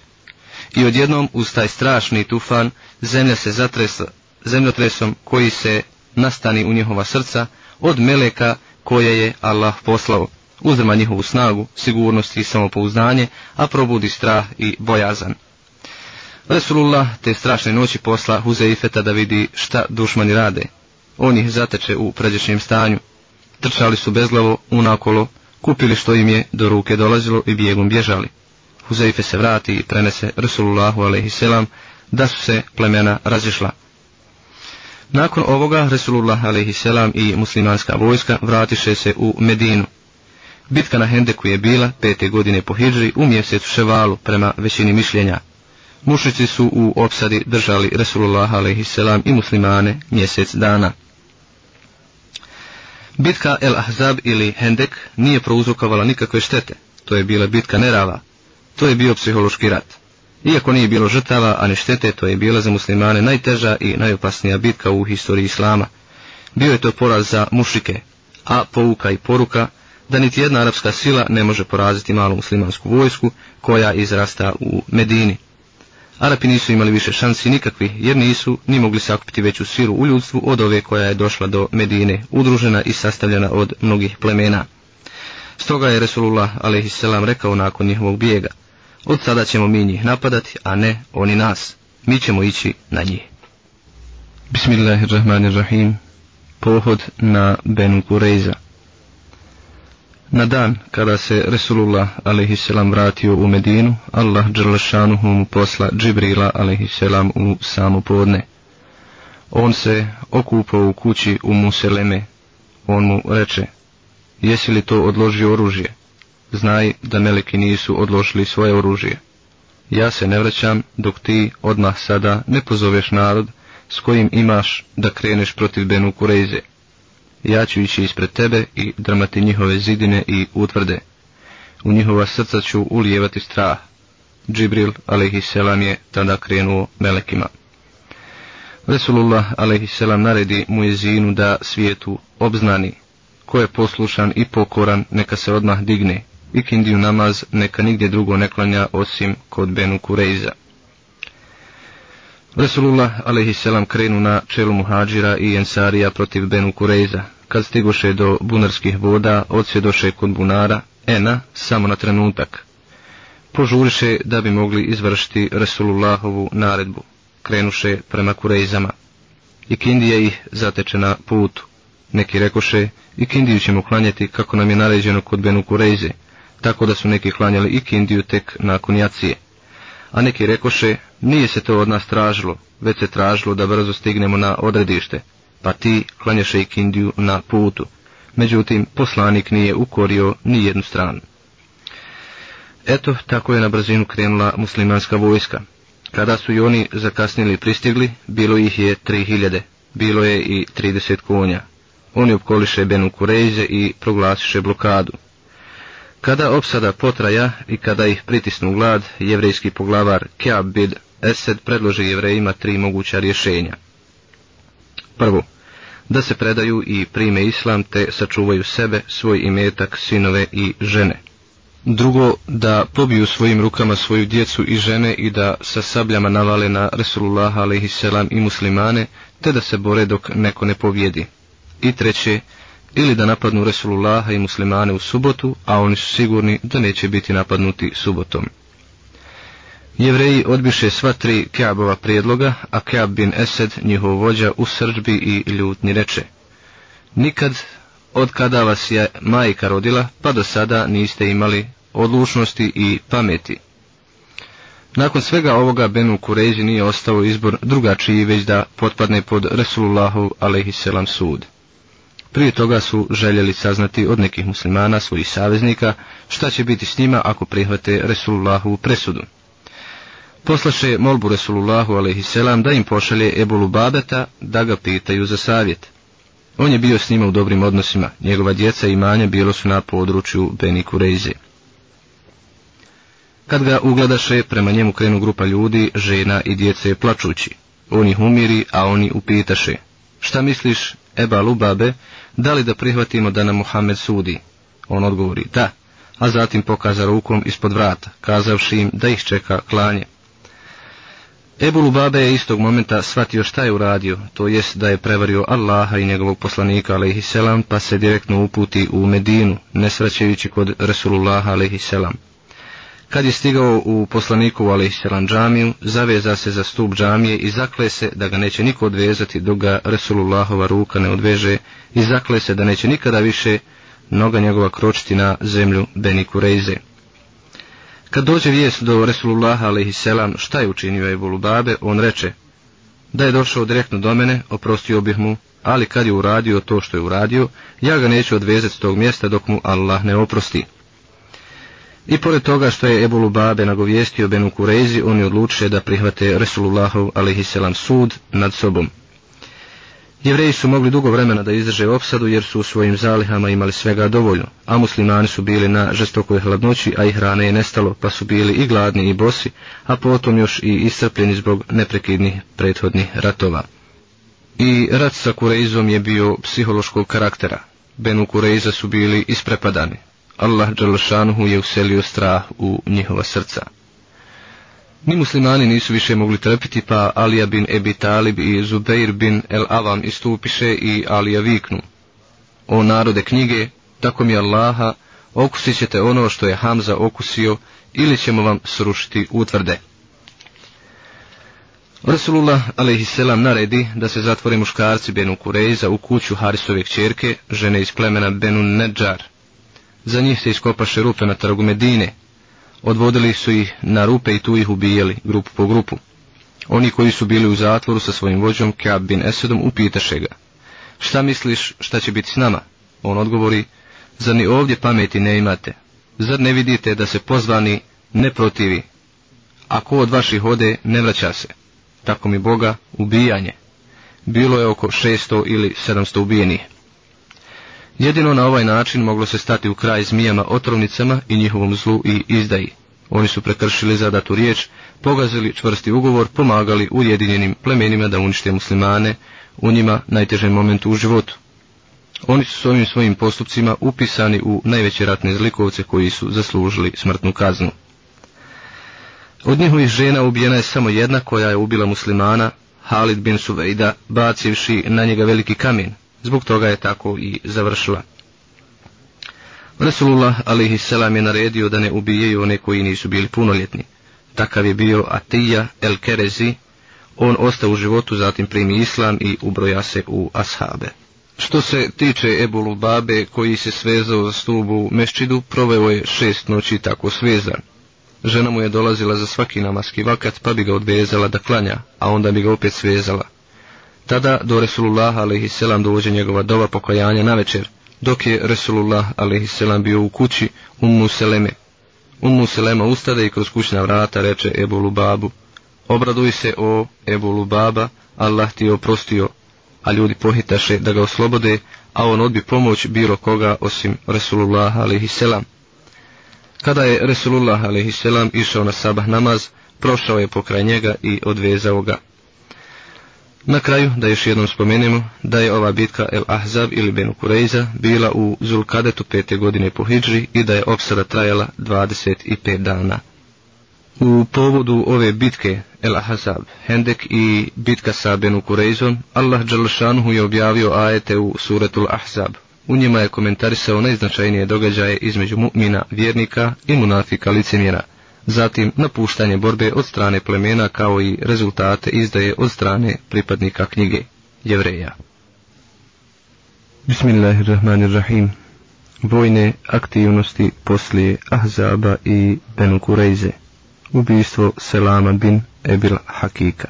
i odjednom uz taj strašni tufan zemlja se zatresa zemljotresom koji se nastani u njihova srca od meleka koje je Allah poslao. Uzrma njihovu snagu, sigurnost i samopouzdanje, a probudi strah i bojazan. Resulullah te strašne noći posla Huzeifeta da vidi šta dušmani rade. On ih zateče u pređešnjem stanju. Trčali su bezglavo, unakolo, kupili što im je do ruke dolazilo i bijegom bježali. Huzeife se vrati i prenese Rasulullahu selam da su se plemena razišla. Nakon ovoga Rasulullah a.s. i muslimanska vojska vratiše se u Medinu. Bitka na Hendeku je bila pete godine po Hidži u mjesecu Ševalu prema većini mišljenja. Mušici su u opsadi držali Rasulullah a.s. i muslimane mjesec dana. Bitka El Ahzab ili Hendek nije prouzrokovala nikakve štete, to je bila bitka nerava, to je bio psihološki rat. Iako nije bilo žrtava, a ne štete, to je bila za muslimane najteža i najopasnija bitka u historiji islama. Bio je to poraz za mušike, a pouka i poruka da niti jedna arapska sila ne može poraziti malu muslimansku vojsku koja izrasta u Medini. Arapi nisu imali više šansi nikakvi jer nisu ni mogli sakupiti veću silu u ljudstvu od ove koja je došla do Medine, udružena i sastavljena od mnogih plemena. Stoga je Resulullah a.s. rekao nakon njihovog bijega – od sada ćemo mi njih napadati, a ne oni nas. Mi ćemo ići na njih. Bismillahirrahmanirrahim. Pohod na Benu Reiza. Na dan kada se Resulullah a.s. vratio u Medinu, Allah dželšanuhu mu posla Džibrila a.s. u samo podne. On se okupao u kući u Museleme. On mu reče, jesi li to odložio oružje? znaj da meleki nisu odložili svoje oružje. Ja se ne vraćam dok ti odmah sada ne pozoveš narod s kojim imaš da kreneš protiv Benu Kurejze. Ja ću ići ispred tebe i drmati njihove zidine i utvrde. U njihova srca ću ulijevati strah. Džibril a.s. je tada krenuo melekima. Resulullah a.s. naredi mu jezinu da svijetu obznani. Ko je poslušan i pokoran, neka se odmah digne ikindiju namaz neka nigdje drugo ne klanja osim kod Benu Kurejza. Resulullah a.s. krenu na čelu muhađira i ensarija protiv Benu Kurejza. Kad stigoše do bunarskih voda, odsvjedoše kod bunara, ena, samo na trenutak. Požuriše da bi mogli izvršiti Resulullahovu naredbu. Krenuše prema Kurejzama. I Kindija ih zateče na putu. Neki rekoše, i Kindiji ćemo klanjati kako nam je naređeno kod Benu Kurejze tako da su neki klanjali i kindiju tek nakon jacije. A neki rekoše, nije se to od nas tražilo, već se tražilo da brzo stignemo na odredište, pa ti klanjaše i kindiju na putu. Međutim, poslanik nije ukorio ni jednu stranu. Eto, tako je na brzinu krenula muslimanska vojska. Kada su i oni zakasnili pristigli, bilo ih je tri hiljade, bilo je i trideset konja. Oni opkoliše Benu i proglasiše blokadu. Kada opsada potraja i kada ih pritisnu glad, jevrejski poglavar Keab Esed predloži jevrejima tri moguća rješenja. Prvo, da se predaju i prime islam te sačuvaju sebe, svoj imetak, sinove i žene. Drugo, da pobiju svojim rukama svoju djecu i žene i da sa sabljama navale na Resulullah a.s. i muslimane, te da se bore dok neko ne povijedi. I treće, ili da napadnu Resulullaha i muslimane u subotu, a oni su sigurni da neće biti napadnuti subotom. Jevreji odbiše sva tri Kjabova prijedloga, a Kab bin Esed, njihov vođa, u sržbi i ljutni reče. Nikad, od kada vas je majka rodila, pa do sada niste imali odlučnosti i pameti. Nakon svega ovoga Benu Kurezi nije ostao izbor drugačiji, već da potpadne pod Resulullahu alaihisselam sud. Prije toga su željeli saznati od nekih muslimana, svojih saveznika, šta će biti s njima ako prihvate Resulullahu presudu. Poslaše molbu Resulullahu a.s. da im pošalje Ebolu Babeta da ga pitaju za savjet. On je bio s njima u dobrim odnosima, njegova djeca i manja bilo su na području Beniku Rejze. Kad ga ugledaše, prema njemu krenu grupa ljudi, žena i djece plačući. On ih umiri, a oni upitaše. Šta misliš, Eba Lubabe, da li da prihvatimo da nam Muhammed sudi? On odgovori, da, a zatim pokaza rukom ispod vrata, kazavši im da ih čeka klanje. Ebu Lubabe je istog momenta shvatio šta je uradio, to jest da je prevario Allaha i njegovog poslanika pa se direktno uputi u Medinu, nesraćajući kod Resulullaha selam. Kad je stigao u poslaniku ali džamiju, zaveza se za stup džamije i zakle se da ga neće niko odvezati dok ga Resulullahova ruka ne odveže i zakle se da neće nikada više noga njegova kročiti na zemlju Beniku Kad dođe vijest do Resulullah selam šta je učinio Ebu Lubabe, on reče da je došao direktno do mene, oprostio bih mu, ali kad je uradio to što je uradio, ja ga neću odvezati s tog mjesta dok mu Allah ne oprosti. I pored toga što je Ebolu Babe nagovijestio Benu Kurezi, oni odluče da prihvate Resulullahov a.s. sud nad sobom. Jevreji su mogli dugo vremena da izdrže opsadu jer su u svojim zalihama imali svega dovoljno, a muslimani su bili na žestokoj hladnoći, a i hrane je nestalo, pa su bili i gladni i bosi, a potom još i iscrpljeni zbog neprekidnih prethodnih ratova. I rat sa kurezom je bio psihološkog karaktera. Benu kureza su bili isprepadani. Allah Đalšanuhu je uselio strah u njihova srca. Ni muslimani nisu više mogli trpiti, pa Alija bin Ebi Talib i Zubeir bin El Avam istupiše i Alija viknu. O narode knjige, tako mi Allaha, okusit ćete ono što je Hamza okusio ili ćemo vam srušiti utvrde. Rasulullah a.s. naredi da se zatvore muškarci Benu Kurejza u kuću harisove čerke, žene iz plemena Benu Nedžar – za njih se iskopaše rupe na trgu Medine. Odvodili su ih na rupe i tu ih ubijeli grupu po grupu. Oni koji su bili u zatvoru sa svojim vođom Kabin bin Esedom upitaše ga. Šta misliš šta će biti s nama? On odgovori, zar ni ovdje pameti ne imate? Zar ne vidite da se pozvani ne protivi? Ako od vaših ode, ne vraća se. Tako mi Boga, ubijanje. Bilo je oko šesto ili sedamsto ubijenih. Jedino na ovaj način moglo se stati u kraj zmijama otrovnicama i njihovom zlu i izdaji. Oni su prekršili zadatu riječ, pogazili čvrsti ugovor, pomagali ujedinjenim plemenima da unište muslimane, u njima najtežem momentu u životu. Oni su s ovim svojim postupcima upisani u najveće ratne zlikovce koji su zaslužili smrtnu kaznu. Od njihovih žena ubijena je samo jedna koja je ubila muslimana, Halid bin Suvejda, bacivši na njega veliki kamen. Zbog toga je tako i završila. Resulullah alaihi salam je naredio da ne ubijaju one koji nisu bili punoljetni. Takav je bio Atija el Kerezi, on ostao u životu, zatim primi islam i ubroja se u ashabe. Što se tiče Ebulu Babe, koji se svezao za stubu u Meščidu, proveo je šest noći tako svezan. Žena mu je dolazila za svaki namaski vakat, pa bi ga odvezala da klanja, a onda bi ga opet svezala. Tada do Resulullah a.s. dođe njegova doba pokajanja na večer, dok je Resulullah a.s. bio u kući Ummu Seleme. Ummu Selema ustade i kroz kućna vrata reče Ebu Lubabu, obraduj se o Ebu Lubaba, Allah ti je oprostio, a ljudi pohitaše da ga oslobode, a on odbi pomoć bilo koga osim Resulullah a.s. Kada je Resulullah a.s. išao na sabah namaz, prošao je pokraj njega i odvezao ga. Na kraju, da još jednom spomenemo, da je ova bitka El Ahzab ili Benu bila u Zulkadetu pete godine po Hidžri i da je opsada trajala 25 dana. U povodu ove bitke El Ahzab, Hendek i bitka sa Benu Kurejzom, Allah Đalšanhu je objavio ajete u suratul Ahzab. U njima je komentarisao najznačajnije događaje između mu'mina, vjernika i munafika licemjera – zatim napuštanje borbe od strane plemena kao i rezultate izdaje od strane pripadnika knjige jevreja. Bismillahirrahmanirrahim. Vojne aktivnosti poslije Ahzaba i Benukurejze. Ubijstvo Selama bin Ebil Hakika.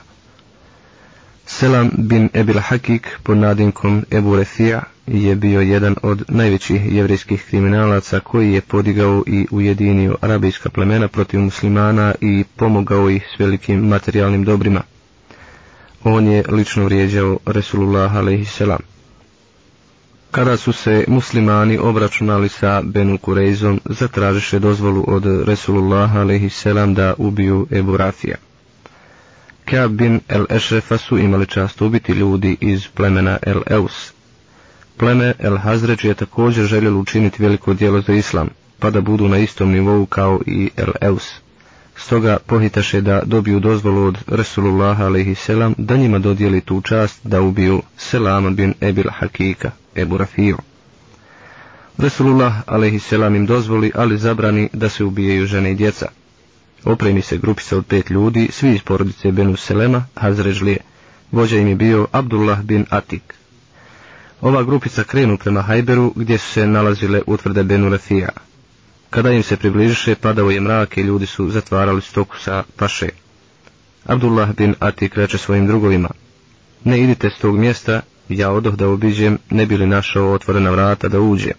Selam bin Ebil Hakik pod nadinkom Ebu Refija je bio jedan od najvećih jevrijskih kriminalaca koji je podigao i ujedinio arabijska plemena protiv muslimana i pomogao ih s velikim materijalnim dobrima. On je lično vrijeđao Resulullah a.s. Kada su se muslimani obračunali sa Benu Kurejzom, zatražiše dozvolu od Resulullah a.s. da ubiju Ebu Rafija. Kaab bin El Ešefa su imali čast ubiti ljudi iz plemena El Eus. Pleme El Hazređ je također željelo učiniti veliko djelo za islam, pa da budu na istom nivou kao i El Eus. Stoga pohitaše da dobiju dozvolu od Resulullah Selam da njima dodijeli tu čast da ubiju Selama bin Ebil Hakika, Ebu Rafiju. Resulullah selam im dozvoli, ali zabrani da se ubijaju žene i djeca. Opremi se grupica od pet ljudi, svi iz porodice Benu Selema, Hazrežlije. Vođa im je bio Abdullah bin Atik. Ova grupica krenu prema Hajberu gdje su se nalazile utvrde Benu Rafija. Kada im se približiše, padao je mrak i ljudi su zatvarali stoku sa paše. Abdullah bin Atik reče svojim drugovima, ne idite s tog mjesta, ja odoh da obiđem, ne bi li našao otvorena vrata da uđem.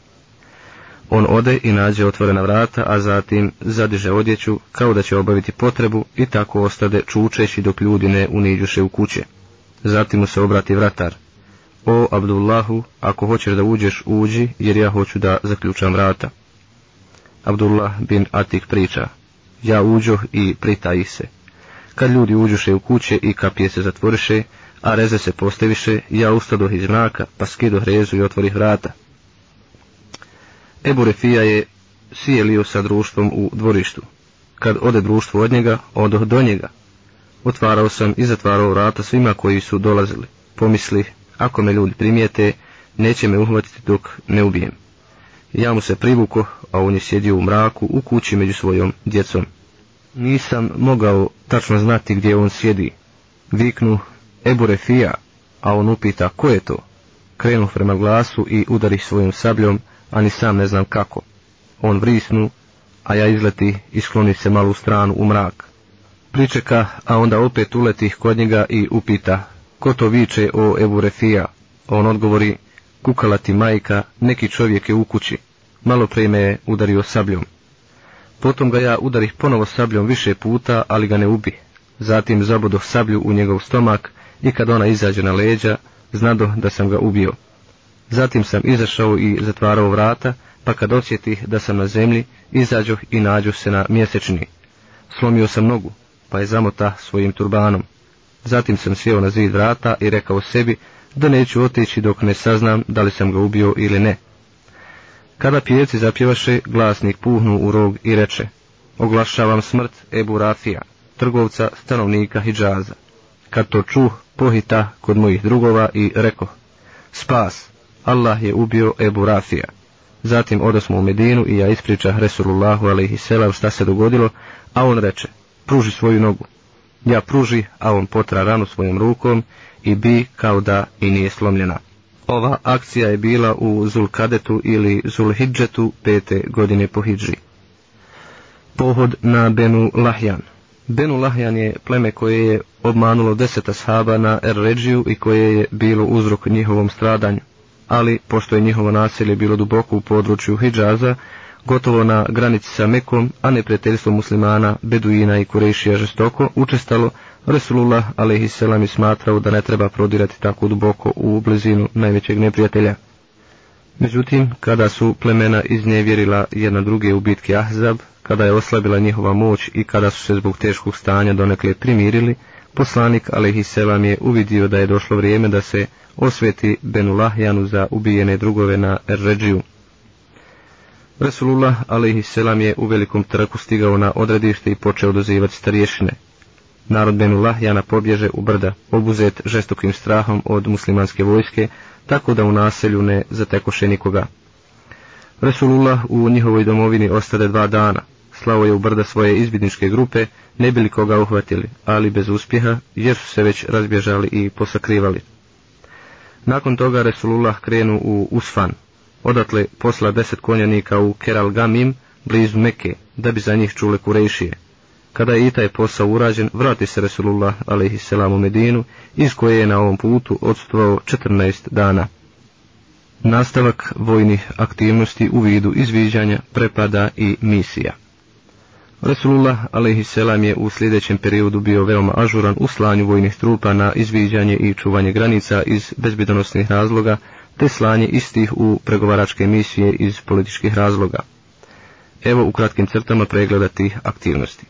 On ode i nađe otvorena vrata, a zatim zadiže odjeću kao da će obaviti potrebu i tako ostade čučeći dok ljudi ne uniđuše u kuće. Zatim mu se obrati vratar. O Abdullahu, ako hoćeš da uđeš, uđi, jer ja hoću da zaključam vrata. Abdullah bin Atik priča. Ja uđoh i pritaji se. Kad ljudi uđuše u kuće i kapije se zatvoriše, a reze se postaviše, ja ustadoh iz mraka, pa skidoh rezu i otvorih vrata. Ebu je sjelio sa društvom u dvorištu. Kad ode društvo od njega, odoh do njega. Otvarao sam i zatvarao vrata svima koji su dolazili. Pomisli, ako me ljudi primijete, neće me uhvatiti dok ne ubijem. Ja mu se privuko, a on je sjedio u mraku u kući među svojom djecom. Nisam mogao tačno znati gdje on sjedi. Viknu Ebu a on upita ko je to. Krenu prema glasu i udari svojom sabljom, a ni sam ne znam kako. On vrisnu, a ja izleti i skloni se malu stranu u mrak. Pričeka, a onda opet uleti kod njega i upita, ko to viče o Eburefija? On odgovori, kukala ti majka, neki čovjek je u kući. Malo prije me je udario sabljom. Potom ga ja udarih ponovo sabljom više puta, ali ga ne ubi. Zatim zabodoh sablju u njegov stomak i kad ona izađe na leđa, znado da sam ga ubio. Zatim sam izašao i zatvarao vrata, pa kad osjetih da sam na zemlji, izađoh i nađu se na mjesečni. Slomio sam nogu, pa je zamota svojim turbanom. Zatim sam sjeo na zid vrata i rekao sebi da neću otići dok ne saznam da li sam ga ubio ili ne. Kada pijeci zapjevaše, glasnik puhnu u rog i reče, oglašavam smrt Ebu Rafija, trgovca stanovnika Hidžaza. Kad to čuh, pohita kod mojih drugova i rekao spas, Allah je ubio Ebu Rafija. Zatim odasmo u Medinu i ja ispriča Resulullahu alaihi selam šta se dogodilo, a on reče, pruži svoju nogu. Ja pruži, a on potra ranu svojom rukom i bi kao da i nije slomljena. Ova akcija je bila u Zulkadetu ili Zulhidžetu pete godine po Hidži. Pohod na Benu Lahjan Benu Lahjan je pleme koje je obmanulo deseta shaba na Erređiju i koje je bilo uzrok njihovom stradanju ali pošto je njihovo naselje bilo duboko u području Hidžaza, gotovo na granici sa Mekom, a neprijateljstvo muslimana, Beduina i Kurešija žestoko učestalo, Resulullah a.s. je smatrao da ne treba prodirati tako duboko u blizinu najvećeg neprijatelja. Međutim, kada su plemena iznevjerila jedna druge u bitki Ahzab, kada je oslabila njihova moć i kada su se zbog teškog stanja donekle primirili, Poslanik Selam je uvidio da je došlo vrijeme da se osveti Benulahjanu za ubijene drugove na Erređiju. Resulullah Selam je u velikom trku stigao na odredište i počeo dozivati starješine. Narod Benulahjana pobježe u brda, obuzet žestokim strahom od muslimanske vojske, tako da u naselju ne zatekoše nikoga. Resulullah u njihovoj domovini ostade dva dana, slao je u brda svoje izbjedničke grupe, ne bili koga uhvatili, ali bez uspjeha, jer su se već razbježali i posakrivali. Nakon toga Resulullah krenu u Usfan, odatle posla deset konjanika u Keral Gamim, blizu Meke, da bi za njih čule kurejšije. Kada je i taj posao urađen, vrati se Resulullah a.s. u Medinu, iz koje je na ovom putu odstvao 14 dana. Nastavak vojnih aktivnosti u vidu izviđanja, prepada i misija. Resulullah alaihisselam je u sljedećem periodu bio veoma ažuran u slanju vojnih trupa na izviđanje i čuvanje granica iz bezbjedonosnih razloga, te slanje istih u pregovaračke misije iz političkih razloga. Evo u kratkim crtama pregleda tih aktivnosti.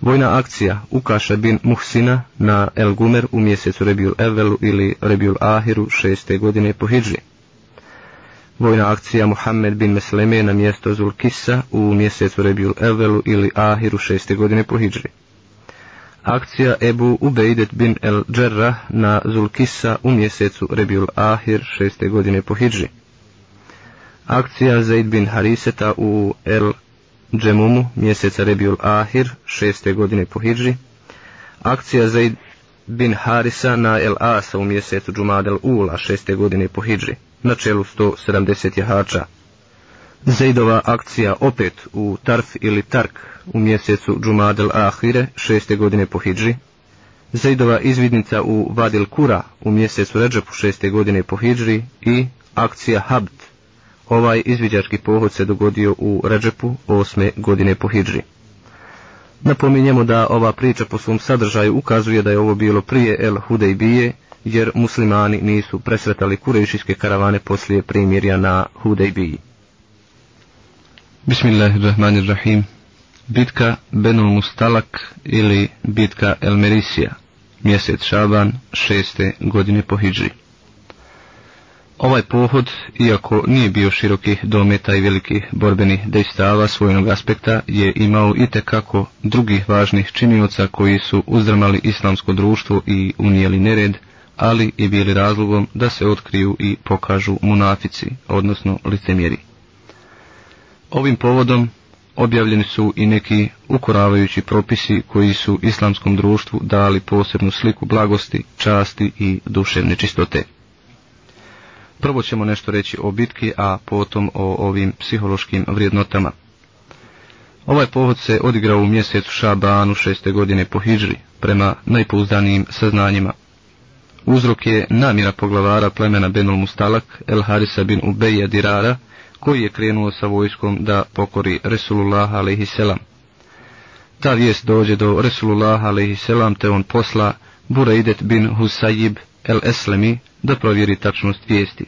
Vojna akcija Ukaša bin Muhsina na El Gumer u mjesecu Rebjul Evelu ili Rebjul Ahiru šeste godine po Hidži. Vojna akcija Muhammed bin Mesleme na mjesto Zulkisa u mjesecu Rebjul Evelu ili Ahiru šeste godine po Hidžri. Akcija Ebu Ubeidet bin El Džerra na Zulkisa u mjesecu Rebjul Ahir šeste godine po Hidžri. Akcija Zaid bin Hariseta u El Džemumu mjeseca Rebjul Ahir šeste godine po Hidžri. Akcija Zaid bin Harisa na El Asa u mjesecu Džumadel Ula šeste godine po Hidžri na čelu 170 jahača. Zeidova akcija opet u Tarf ili Tark u mjesecu Džumadel Ahire šeste godine po Hidži, Zeidova izvidnica u Vadil Kura u mjesecu Ređepu šeste godine po Hidži i akcija Habt. Ovaj izviđački pohod se dogodio u Ređepu osme godine po Hidži. Napominjemo da ova priča po svom sadržaju ukazuje da je ovo bilo prije El Hudejbije, jer muslimani nisu presretali kurejšijske karavane poslije primjerja na Hudejbiji. Bismillahirrahmanirrahim. Bitka Benul Mustalak ili bitka El Merisija, mjesec Šaban, šeste godine po Hidži. Ovaj pohod, iako nije bio široki dometa i veliki borbenih dejstava svojnog aspekta, je imao i tekako drugih važnih činioca koji su uzdramali islamsko društvo i unijeli nered, ali i bili razlogom da se otkriju i pokažu munafici, odnosno licemjeri. Ovim povodom objavljeni su i neki ukoravajući propisi koji su islamskom društvu dali posebnu sliku blagosti, časti i duševne čistote. Prvo ćemo nešto reći o bitki, a potom o ovim psihološkim vrijednotama. Ovaj povod se odigrao u mjesecu Šabanu šeste godine po Hidžri, prema najpouzdanijim saznanjima. Uzrok je namjera poglavara plemena Benul Mustalak, El Harisa bin Ubeja Dirara, koji je krenuo sa vojskom da pokori Resulullah a.s. Ta vijest dođe do Resulullah a.s. te on posla Buraidet bin Husayib, El Eslemi da provjeri tačnost vijesti.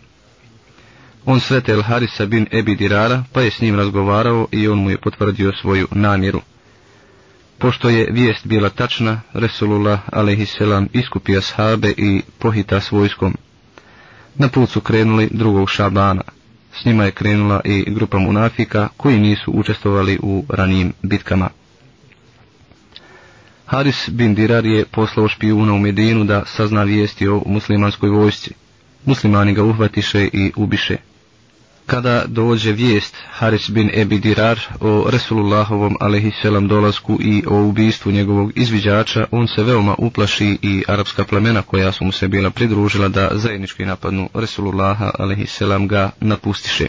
On svetel El Harisa bin Ebi Dirara, pa je s njim razgovarao i on mu je potvrdio svoju namjeru. Pošto je vijest bila tačna, Resulullah a.s. iskupio shabe i pohita s vojskom. Na put su krenuli drugog šabana. S njima je krenula i grupa munafika koji nisu učestvovali u ranijim bitkama. Haris bin Dirar je poslao špijuna u Medinu da sazna vijesti o muslimanskoj vojsci. Muslimani ga uhvatiše i ubiše. Kada dođe vijest Haris bin Ebi Dirar o Resulullahovom alaihisselam dolasku i o ubistvu njegovog izviđača, on se veoma uplaši i arapska plemena koja su mu se bila pridružila da zajednički napadnu Resulullaha alaihisselam ga napustiše.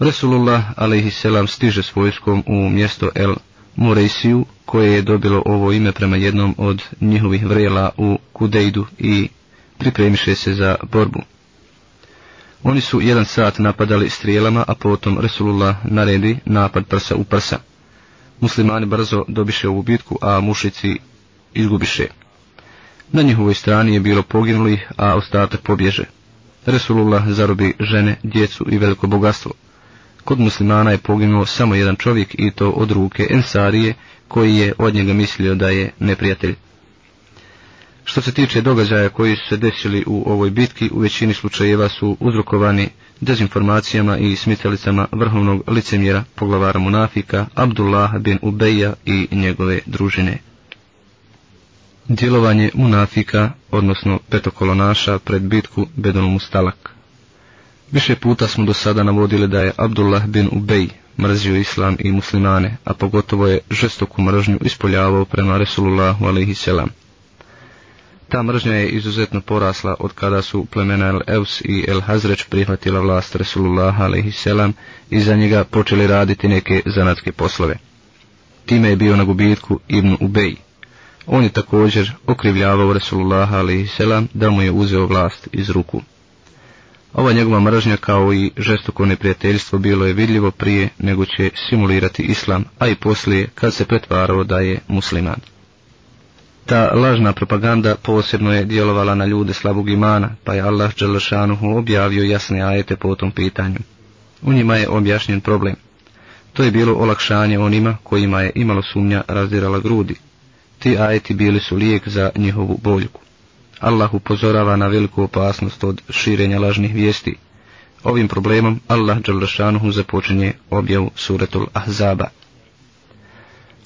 Resulullah alaihisselam stiže s vojskom u mjesto El Moresiju, koje je dobilo ovo ime prema jednom od njihovih vrela u Kudejdu i pripremiše se za borbu. Oni su jedan sat napadali strijelama, a potom Resulullah naredi napad prsa u prsa. Muslimani brzo dobiše ovu bitku, a mušici izgubiše. Na njihovoj strani je bilo poginuli, a ostatak pobježe. Resulullah zarobi žene, djecu i veliko bogatstvo kod muslimana je poginuo samo jedan čovjek i to od ruke Ensarije koji je od njega mislio da je neprijatelj. Što se tiče događaja koji su se desili u ovoj bitki, u većini slučajeva su uzrokovani dezinformacijama i smicalicama vrhovnog licemjera poglavara Munafika, Abdullah bin Ubeja i njegove družine. Djelovanje Munafika, odnosno petokolonaša, pred bitku Bedonu Mustalak Više puta smo do sada navodili da je Abdullah bin Ubej mrzio islam i muslimane, a pogotovo je žestoku mržnju ispoljavao prema Resulullahu alaihi selam. Ta mržnja je izuzetno porasla od kada su plemena El Eus i El Hazreć prihvatila vlast Resulullah alaihi i za njega počeli raditi neke zanatske poslove. Time je bio na gubitku Ibn Ubej. On je također okrivljavao Resulullah alaihi selam da mu je uzeo vlast iz ruku. Ova njegova mržnja kao i žestoko neprijateljstvo bilo je vidljivo prije nego će simulirati islam, a i poslije kad se pretvarao da je musliman. Ta lažna propaganda posebno je djelovala na ljude slabog imana, pa je Allah Đelešanuhu objavio jasne ajete po tom pitanju. U njima je objašnjen problem. To je bilo olakšanje onima kojima je imalo sumnja razdirala grudi. Ti ajeti bili su lijek za njihovu boljku. Allah upozorava na veliku opasnost od širenja lažnih vijesti. Ovim problemom Allah Đalršanuhu započinje objavu Suretul Ahzaba.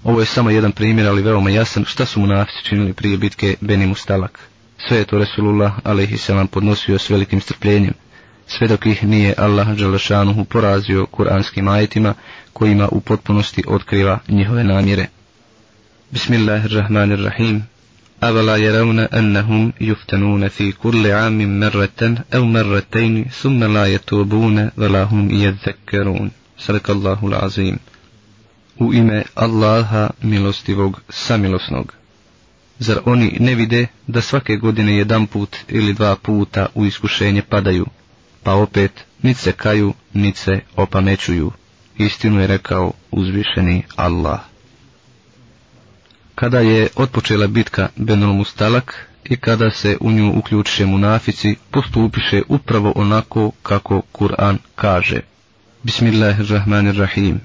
Ovo je samo jedan primjer, ali veoma jasan, šta su munafici činili prije bitke Benimu Stalak. Sve je to Resulullah vam podnosio s velikim strpljenjem, sve dok ih nije Allah Đalešanuhu porazio kuranskim ajetima, kojima u potpunosti otkriva njihove namjere. Bismillahirrahmanirrahim. أولا يرون أنهم يفتنون في كل عام مرة أو مرتين ثم لا يتوبون ولا هم يذكرون صدق الله العظيم U ime Allaha milostivog samilosnog. Zar oni ne vide da svake godine jedan put ili dva puta u iskušenje padaju, pa opet nit se kaju, nit se opamećuju. Istinu je rekao uzvišeni Allah kada je otpočela bitka Benol Mustalak i kada se u nju uključiše munafici, postupiše upravo onako kako Kur'an kaže. Bismillahirrahmanirrahim.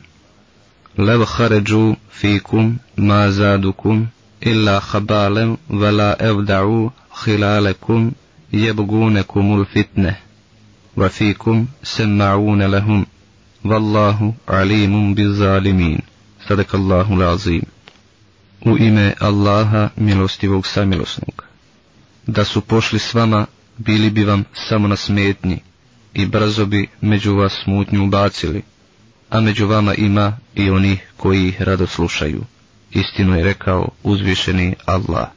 Lev haređu fikum ma zadukum illa habalem vela evda'u hilalekum jebgunekumul fitne. Wa fikum semma'une lehum. Wallahu alimun bizalimin. Sadakallahu lazim. U ime Allaha milostivog samilosnog. Da su pošli s vama, bili bi vam samo na smetnji i brzo bi među vas smutnju ubacili, a među vama ima i oni koji ih rado slušaju. Istinu je rekao uzvišeni Allah.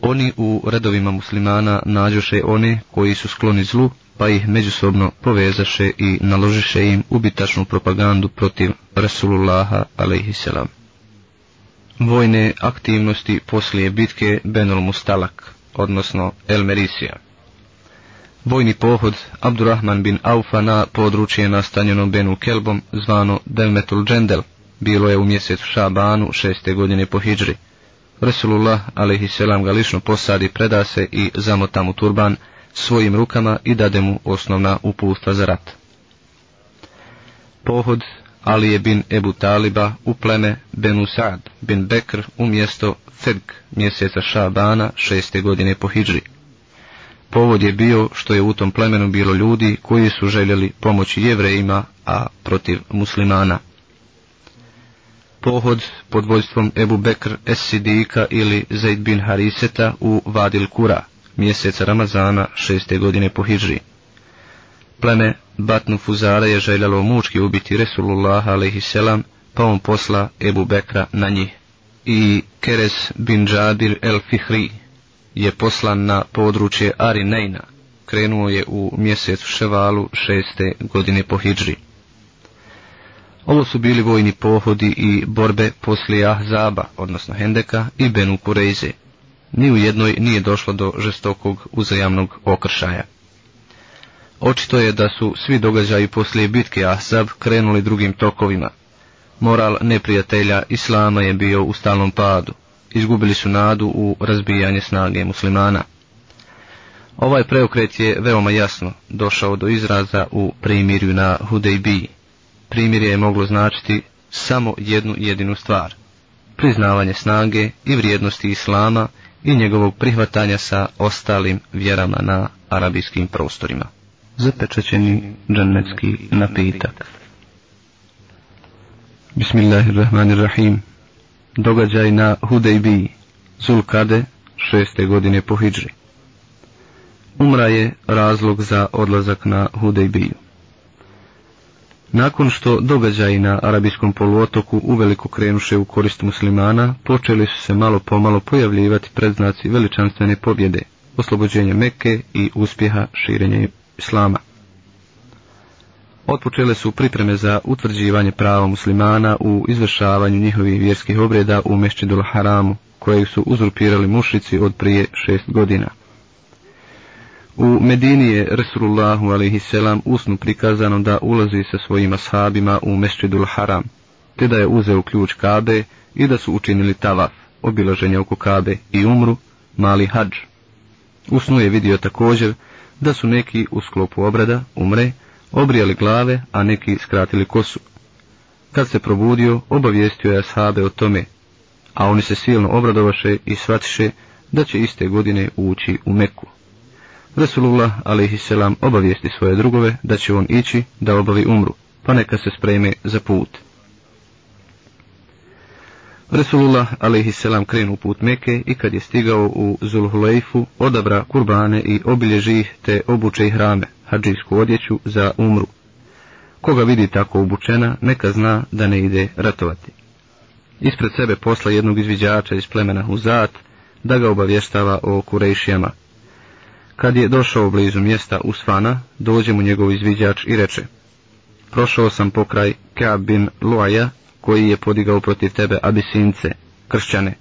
Oni u redovima muslimana nađoše one koji su skloni zlu, pa ih međusobno povezaše i naložiše im ubitačnu propagandu protiv Rasulullaha alaihisselam vojne aktivnosti poslije bitke Benul Mustalak, odnosno El Merisija. Vojni pohod Abdurrahman bin Aufa na područje nastanjeno Benu Kelbom, zvano Delmetul Džendel, bilo je u mjesecu Šabanu šeste godine po Hidžri. Resulullah selam, ga lično posadi, preda se i zamota mu turban svojim rukama i dade mu osnovna upustva za rat. Pohod ali je bin Ebu Taliba u pleme Benusad bin Bekr u mjesto Cerg mjeseca Šabana šeste godine po Hidži. Povod je bio što je u tom plemenu bilo ljudi koji su željeli pomoći jevrejima, a protiv muslimana. Pohod pod vojstvom Ebu Bekr Esidika ili Zaid bin Hariseta u Vadil Kura, mjeseca Ramazana šeste godine po Hidži. Pleme Batnu Fuzara je željelo mučki ubiti Resulullah a.s. pa on posla Ebu Bekra na njih. I Keres bin Džabir el Fihri je poslan na područje Arinejna. Krenuo je u mjesec Ševalu šeste godine po Hidžri. Ovo su bili vojni pohodi i borbe poslije Ahzaba, odnosno Hendeka i Benu Kureize. Ni u jednoj nije došlo do žestokog uzajamnog okršaja. Očito je da su svi događaji poslije bitke Asab krenuli drugim tokovima. Moral neprijatelja Islama je bio u stalnom padu. Izgubili su nadu u razbijanje snage muslimana. Ovaj preokret je veoma jasno došao do izraza u primirju na hudejbi. Primirje je moglo značiti samo jednu jedinu stvar. Priznavanje snage i vrijednosti Islama i njegovog prihvatanja sa ostalim vjerama na arabijskim prostorima zapečećeni džennetski napitak. Bismillahirrahmanirrahim. Događaj na Hudejbi Zulkade, šeste godine po hidži Umra je razlog za odlazak na Hudejbiju. Nakon što događaji na Arabijskom poluotoku uveliko krenuše u korist muslimana, počeli su se malo pomalo pojavljivati predznaci veličanstvene pobjede, oslobođenje Mekke i uspjeha širenja islama. Otpočele su pripreme za utvrđivanje prava muslimana u izvršavanju njihovih vjerskih obreda u Mešćidul Haramu, kojeg su uzurpirali mušici od prije šest godina. U Medini je Rasulullahu a.s. usnu prikazano da ulazi sa svojim ashabima u Mešćidul Haram, te da je uzeo ključ Kabe i da su učinili tavaf, obilaženje oko Kabe i umru, mali hađ. Usnu je vidio također da su neki u sklopu obrada, umre, obrijali glave, a neki skratili kosu. Kad se probudio, obavijestio je ashabe o tome, a oni se silno obradovaše i svatiše da će iste godine ući u Meku. Resulullah selam obavijesti svoje drugove da će on ići da obavi umru, pa neka se spreme za put. Resulullah alaihisselam krenu put Meke i kad je stigao u Zulhulejfu, odabra kurbane i obilježi te obuče i hrame, hađijsku odjeću za umru. Koga vidi tako obučena, neka zna da ne ide ratovati. Ispred sebe posla jednog izviđača iz plemena Huzat da ga obavještava o Kurejšijama. Kad je došao blizu mjesta Usfana, dođe mu njegov izviđač i reče Prošao sam pokraj Kaab bin Luaja koji je podigao protiv tebe abisince, kršćane.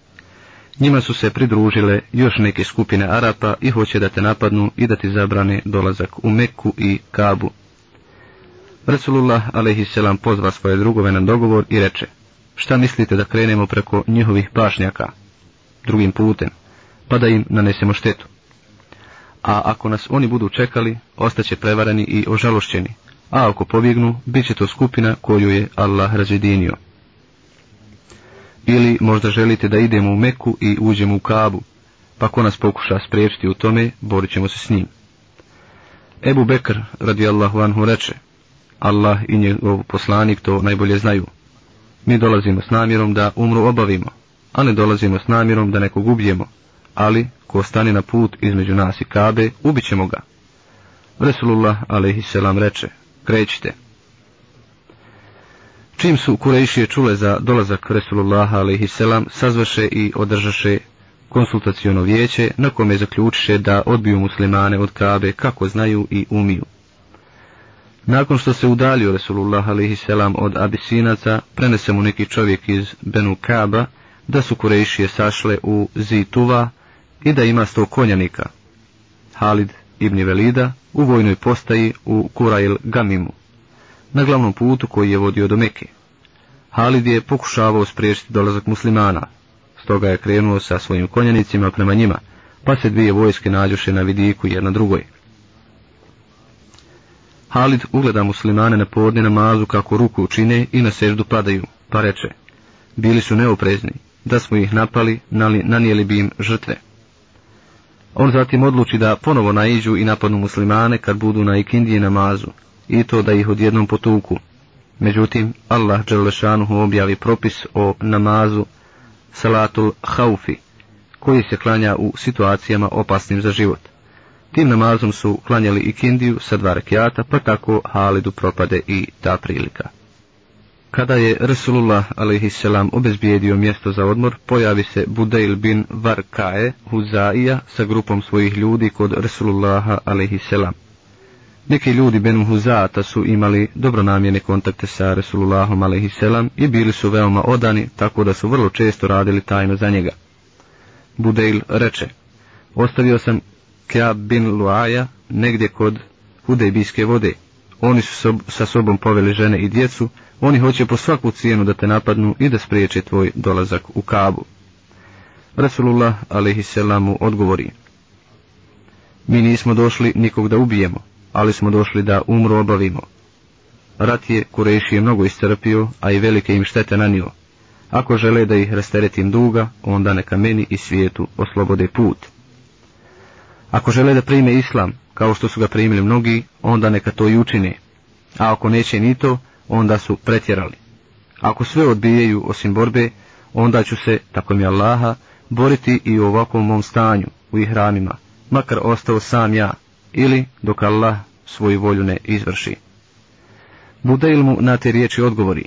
Njima su se pridružile još neke skupine Arapa i hoće da te napadnu i da ti zabrane dolazak u Meku i Kabu. Rasulullah a.s. pozva svoje drugove na dogovor i reče, šta mislite da krenemo preko njihovih pašnjaka, drugim putem, pa da im nanesemo štetu? A ako nas oni budu čekali, ostaće prevarani i ožalošćeni, a ako pobjegnu, bit će to skupina koju je Allah razjedinio. Ili možda želite da idemo u Meku i uđemo u Kabu, pa ko nas pokuša spriječiti u tome, borit ćemo se s njim. Ebu Bekr, Allahu anhu, reče, Allah i njegov poslanik to najbolje znaju. Mi dolazimo s namjerom da umru obavimo, a ne dolazimo s namjerom da nekog ubijemo, ali ko stane na put između nas i Kabe, ubit ćemo ga. Resulullah, a.s. reče, krećite. Čim su Kurejšije čule za dolazak Resulullaha a.s. sazvaše i održaše konsultacijono vijeće na kome zaključiše da odbiju muslimane od Kabe kako znaju i umiju. Nakon što se udalio Resulullah a.s. od Abisinaca, prenese mu neki čovjek iz Benu Kaba da su Kurejšije sašle u Zituva i da ima sto konjanika. Halid ibn Velida u vojnoj postaji u Kurail Gamimu na glavnom putu koji je vodio do Meke. Halid je pokušavao spriječiti dolazak muslimana, stoga je krenuo sa svojim konjanicima prema njima, pa se dvije vojske nađuše na vidiku jedna drugoj. Halid ugleda muslimane na podne namazu kako ruku učine i na seždu padaju, pa reče, bili su neoprezni, da smo ih napali, nali, nanijeli bi im žrtve. On zatim odluči da ponovo naiđu i napadnu muslimane kad budu na ikindije namazu, i to da ih odjednom potuku. Međutim, Allah Đalešanuhu objavi propis o namazu Salatul Haufi, koji se klanja u situacijama opasnim za život. Tim namazom su klanjali i Kindiju sa dva rekiata, pa tako Halidu propade i ta prilika. Kada je Rasulullah a.s. obezbijedio mjesto za odmor, pojavi se Budail bin Varkae Huzaija sa grupom svojih ljudi kod Rasulullaha a.s. Neki ljudi Ben Huzata su imali dobronamjene kontakte sa Resulullahom a.s. i bili su veoma odani, tako da su vrlo često radili tajno za njega. Budeil reče, ostavio sam Kjab bin Luaja negdje kod Hudejbijske vode. Oni su sa sobom poveli žene i djecu, oni hoće po svaku cijenu da te napadnu i da spriječe tvoj dolazak u Kabu. Rasulullah a.s. odgovori, mi nismo došli nikog da ubijemo, ali smo došli da umru obavimo. Rat je je mnogo istrpio, a i velike im štete nanio. Ako žele da ih rasteretim duga, onda neka meni i svijetu oslobode put. Ako žele da prime islam, kao što su ga primili mnogi, onda neka to i učine. A ako neće ni to, onda su pretjerali. Ako sve odbijaju osim borbe, onda ću se, tako mi Allaha, boriti i u ovakvom mom stanju, u ihramima, makar ostao sam ja, ili dok Allah svoju volju ne izvrši. Budail mu na te riječi odgovori.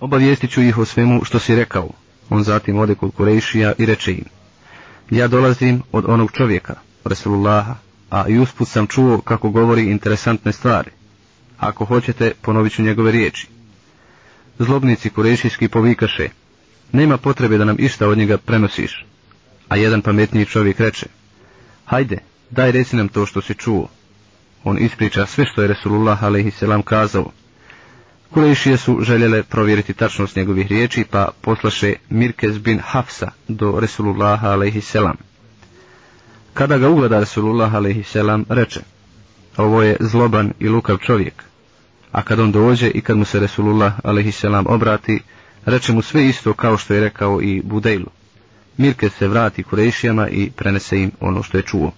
Obavijestit ću ih o svemu što si rekao. On zatim ode kod Kurejšija i reče im. Ja dolazim od onog čovjeka, Resulullaha, a i usput sam čuo kako govori interesantne stvari. Ako hoćete, ponovit ću njegove riječi. Zlobnici kurejšijski povikaše, nema potrebe da nam išta od njega prenosiš. A jedan pametniji čovjek reče, hajde, daj reci nam to što si čuo. On ispriča sve što je Resulullah a.s. kazao. Kulejšije su željele provjeriti tačnost njegovih riječi, pa poslaše Mirkez bin Hafsa do Resulullah a.s. Kada ga ugleda Resulullah a.s. reče, ovo je zloban i lukav čovjek. A kad on dođe i kad mu se Resulullah a.s. obrati, reče mu sve isto kao što je rekao i Budejlu. Mirkez se vrati Kurejšijama i prenese im ono što je čuo.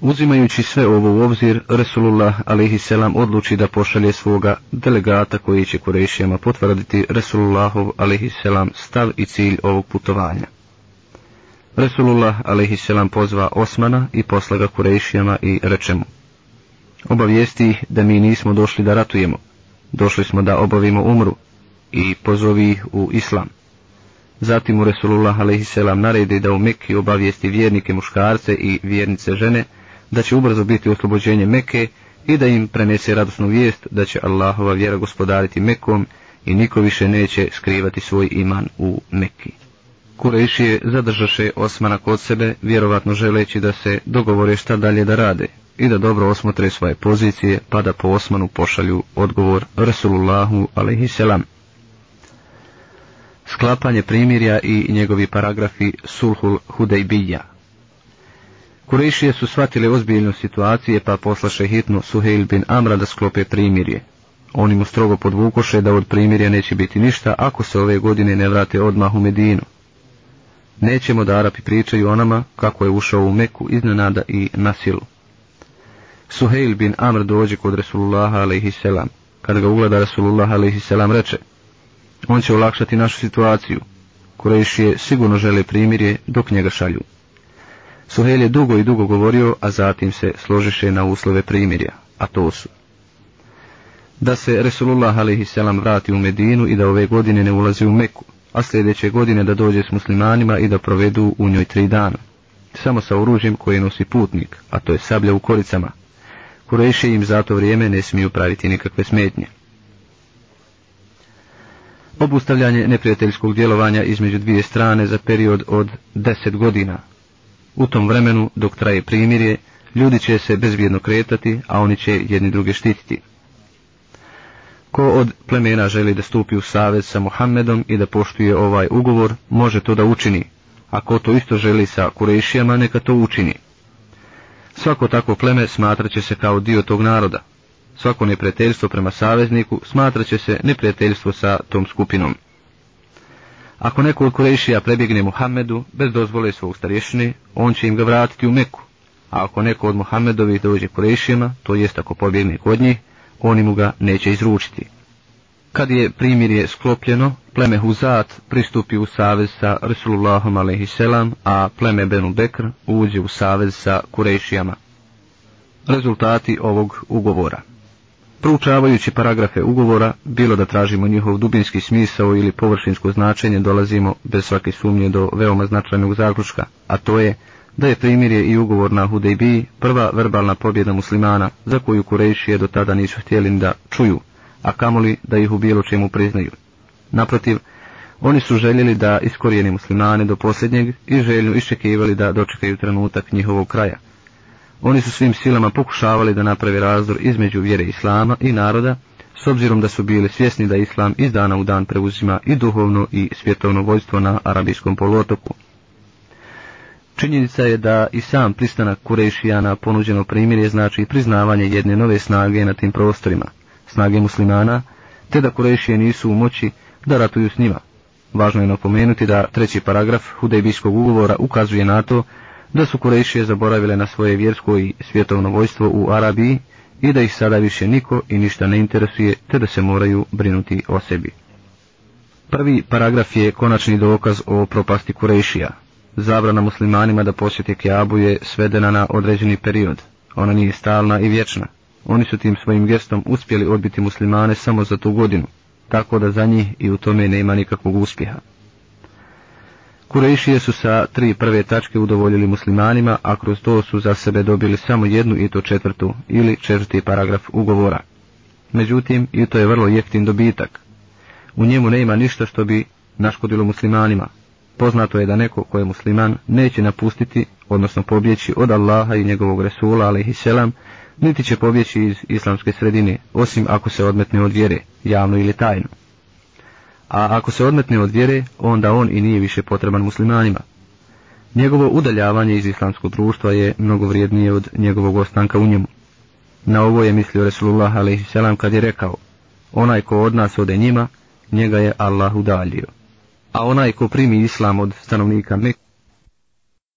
Uzimajući sve ovo u obzir, Resulullah a.s. odluči da pošalje svoga delegata koji će Kurešijama potvrditi Resulullahov a.s. stav i cilj ovog putovanja. Resulullah a.s. pozva Osmana i posla ga Kurešijama i reče mu. Obavijesti ih da mi nismo došli da ratujemo, došli smo da obavimo umru i pozovi ih u islam. Zatim mu Resulullah a.s. naredi da u Mekki obavijesti vjernike muškarce i vjernice žene, da će ubrzo biti oslobođenje Meke i da im prenese radosnu vijest da će Allahova vjera gospodariti Mekom i niko više neće skrivati svoj iman u Meki. Kurešije zadržaše Osmana kod sebe, vjerovatno želeći da se dogovore šta dalje da rade i da dobro osmotre svoje pozicije, pa da po Osmanu pošalju odgovor Rasulullahu a.s. Sklapanje primirja i njegovi paragrafi Sulhul Hudejbija Kurešije su shvatile ozbiljnu situacije pa poslaše hitno Suheil bin Amra da sklope primirje. Oni mu strogo podvukoše da od primirja neće biti ništa ako se ove godine ne vrate odmah u Medinu. Nećemo da Arapi pričaju o kako je ušao u Meku iznenada i na silu. Suheil bin Amr dođe kod Resulullaha a.s. Kad ga ugleda Resulullah a.s. reče On će olakšati našu situaciju. Kurešije sigurno žele primirje dok njega šalju. Suhel je dugo i dugo govorio, a zatim se složiše na uslove primirja, a to su da se Resulullah a.s. vrati u Medinu i da ove godine ne ulazi u Meku, a sljedeće godine da dođe s muslimanima i da provedu u njoj tri dana, samo sa oružjem koje nosi putnik, a to je sablja u koricama. Kureši im za to vrijeme ne smiju praviti nikakve smetnje. Obustavljanje neprijateljskog djelovanja između dvije strane za period od deset godina, u tom vremenu, dok traje primirje, ljudi će se bezvjedno kretati, a oni će jedni druge štititi. Ko od plemena želi da stupi u savez sa Muhammedom i da poštuje ovaj ugovor, može to da učini, a ko to isto želi sa Kurešijama, neka to učini. Svako tako pleme smatraće se kao dio tog naroda. Svako neprijateljstvo prema savezniku smatraće se neprijateljstvo sa tom skupinom. Ako neko od Kurešija prebjegne Muhammedu bez dozvole svog starješine, on će im ga vratiti u Meku. A ako neko od Muhammedovih dođe Kurešijama, to jest ako pobjegne kod njih, oni mu ga neće izručiti. Kad je je sklopljeno, pleme Huzat pristupi u savez sa Rasulullahom a.s., a pleme Benu Bekr uđe u savez sa Kurešijama. Rezultati ovog ugovora Proučavajući paragrafe ugovora, bilo da tražimo njihov dubinski smisao ili površinsko značenje, dolazimo bez svake sumnje do veoma značajnog zaključka, a to je da je primirje i ugovor na Hudejbiji prva verbalna pobjeda muslimana za koju Kurejšije do tada nisu htjeli da čuju, a kamoli da ih u bilo čemu priznaju. Naprotiv, oni su željeli da iskorijeni muslimane do posljednjeg i želju iščekivali da dočekaju trenutak njihovog kraja – oni su svim silama pokušavali da naprave razdor između vjere Islama i naroda, s obzirom da su bili svjesni da Islam iz dana u dan preuzima i duhovno i svjetovno vojstvo na Arabijskom poluotoku. Činjenica je da i sam pristanak Kurešija na ponuđeno primjerje znači priznavanje jedne nove snage na tim prostorima, snage muslimana, te da Kurešije nisu u moći da ratuju s njima. Važno je napomenuti da treći paragraf Hudejbijskog ugovora ukazuje na to da su Kurejšije zaboravile na svoje vjersko i svjetovno vojstvo u Arabiji i da ih sada više niko i ništa ne interesuje, te da se moraju brinuti o sebi. Prvi paragraf je konačni dokaz o propasti Kurejšija. Zabrana muslimanima da posjeti Kjabu je svedena na određeni period. Ona nije stalna i vječna. Oni su tim svojim gestom uspjeli odbiti muslimane samo za tu godinu, tako da za njih i u tome nema nikakvog uspjeha. Kurejšije su sa tri prve tačke udovoljili muslimanima, a kroz to su za sebe dobili samo jednu i to četvrtu ili četvrti paragraf ugovora. Međutim, i to je vrlo jeftin dobitak. U njemu nema ništa što bi naškodilo muslimanima. Poznato je da neko ko je musliman neće napustiti, odnosno pobjeći od Allaha i njegovog Resula, selam, niti će pobjeći iz islamske sredine, osim ako se odmetne od vjere, javno ili tajno a ako se odmetne od vjere, onda on i nije više potreban muslimanima. Njegovo udaljavanje iz islamskog društva je mnogo vrijednije od njegovog ostanka u njemu. Na ovo je mislio Resulullah a.s. kad je rekao, onaj ko od nas ode njima, njega je Allah udaljio. A onaj ko primi islam od stanovnika Mekke,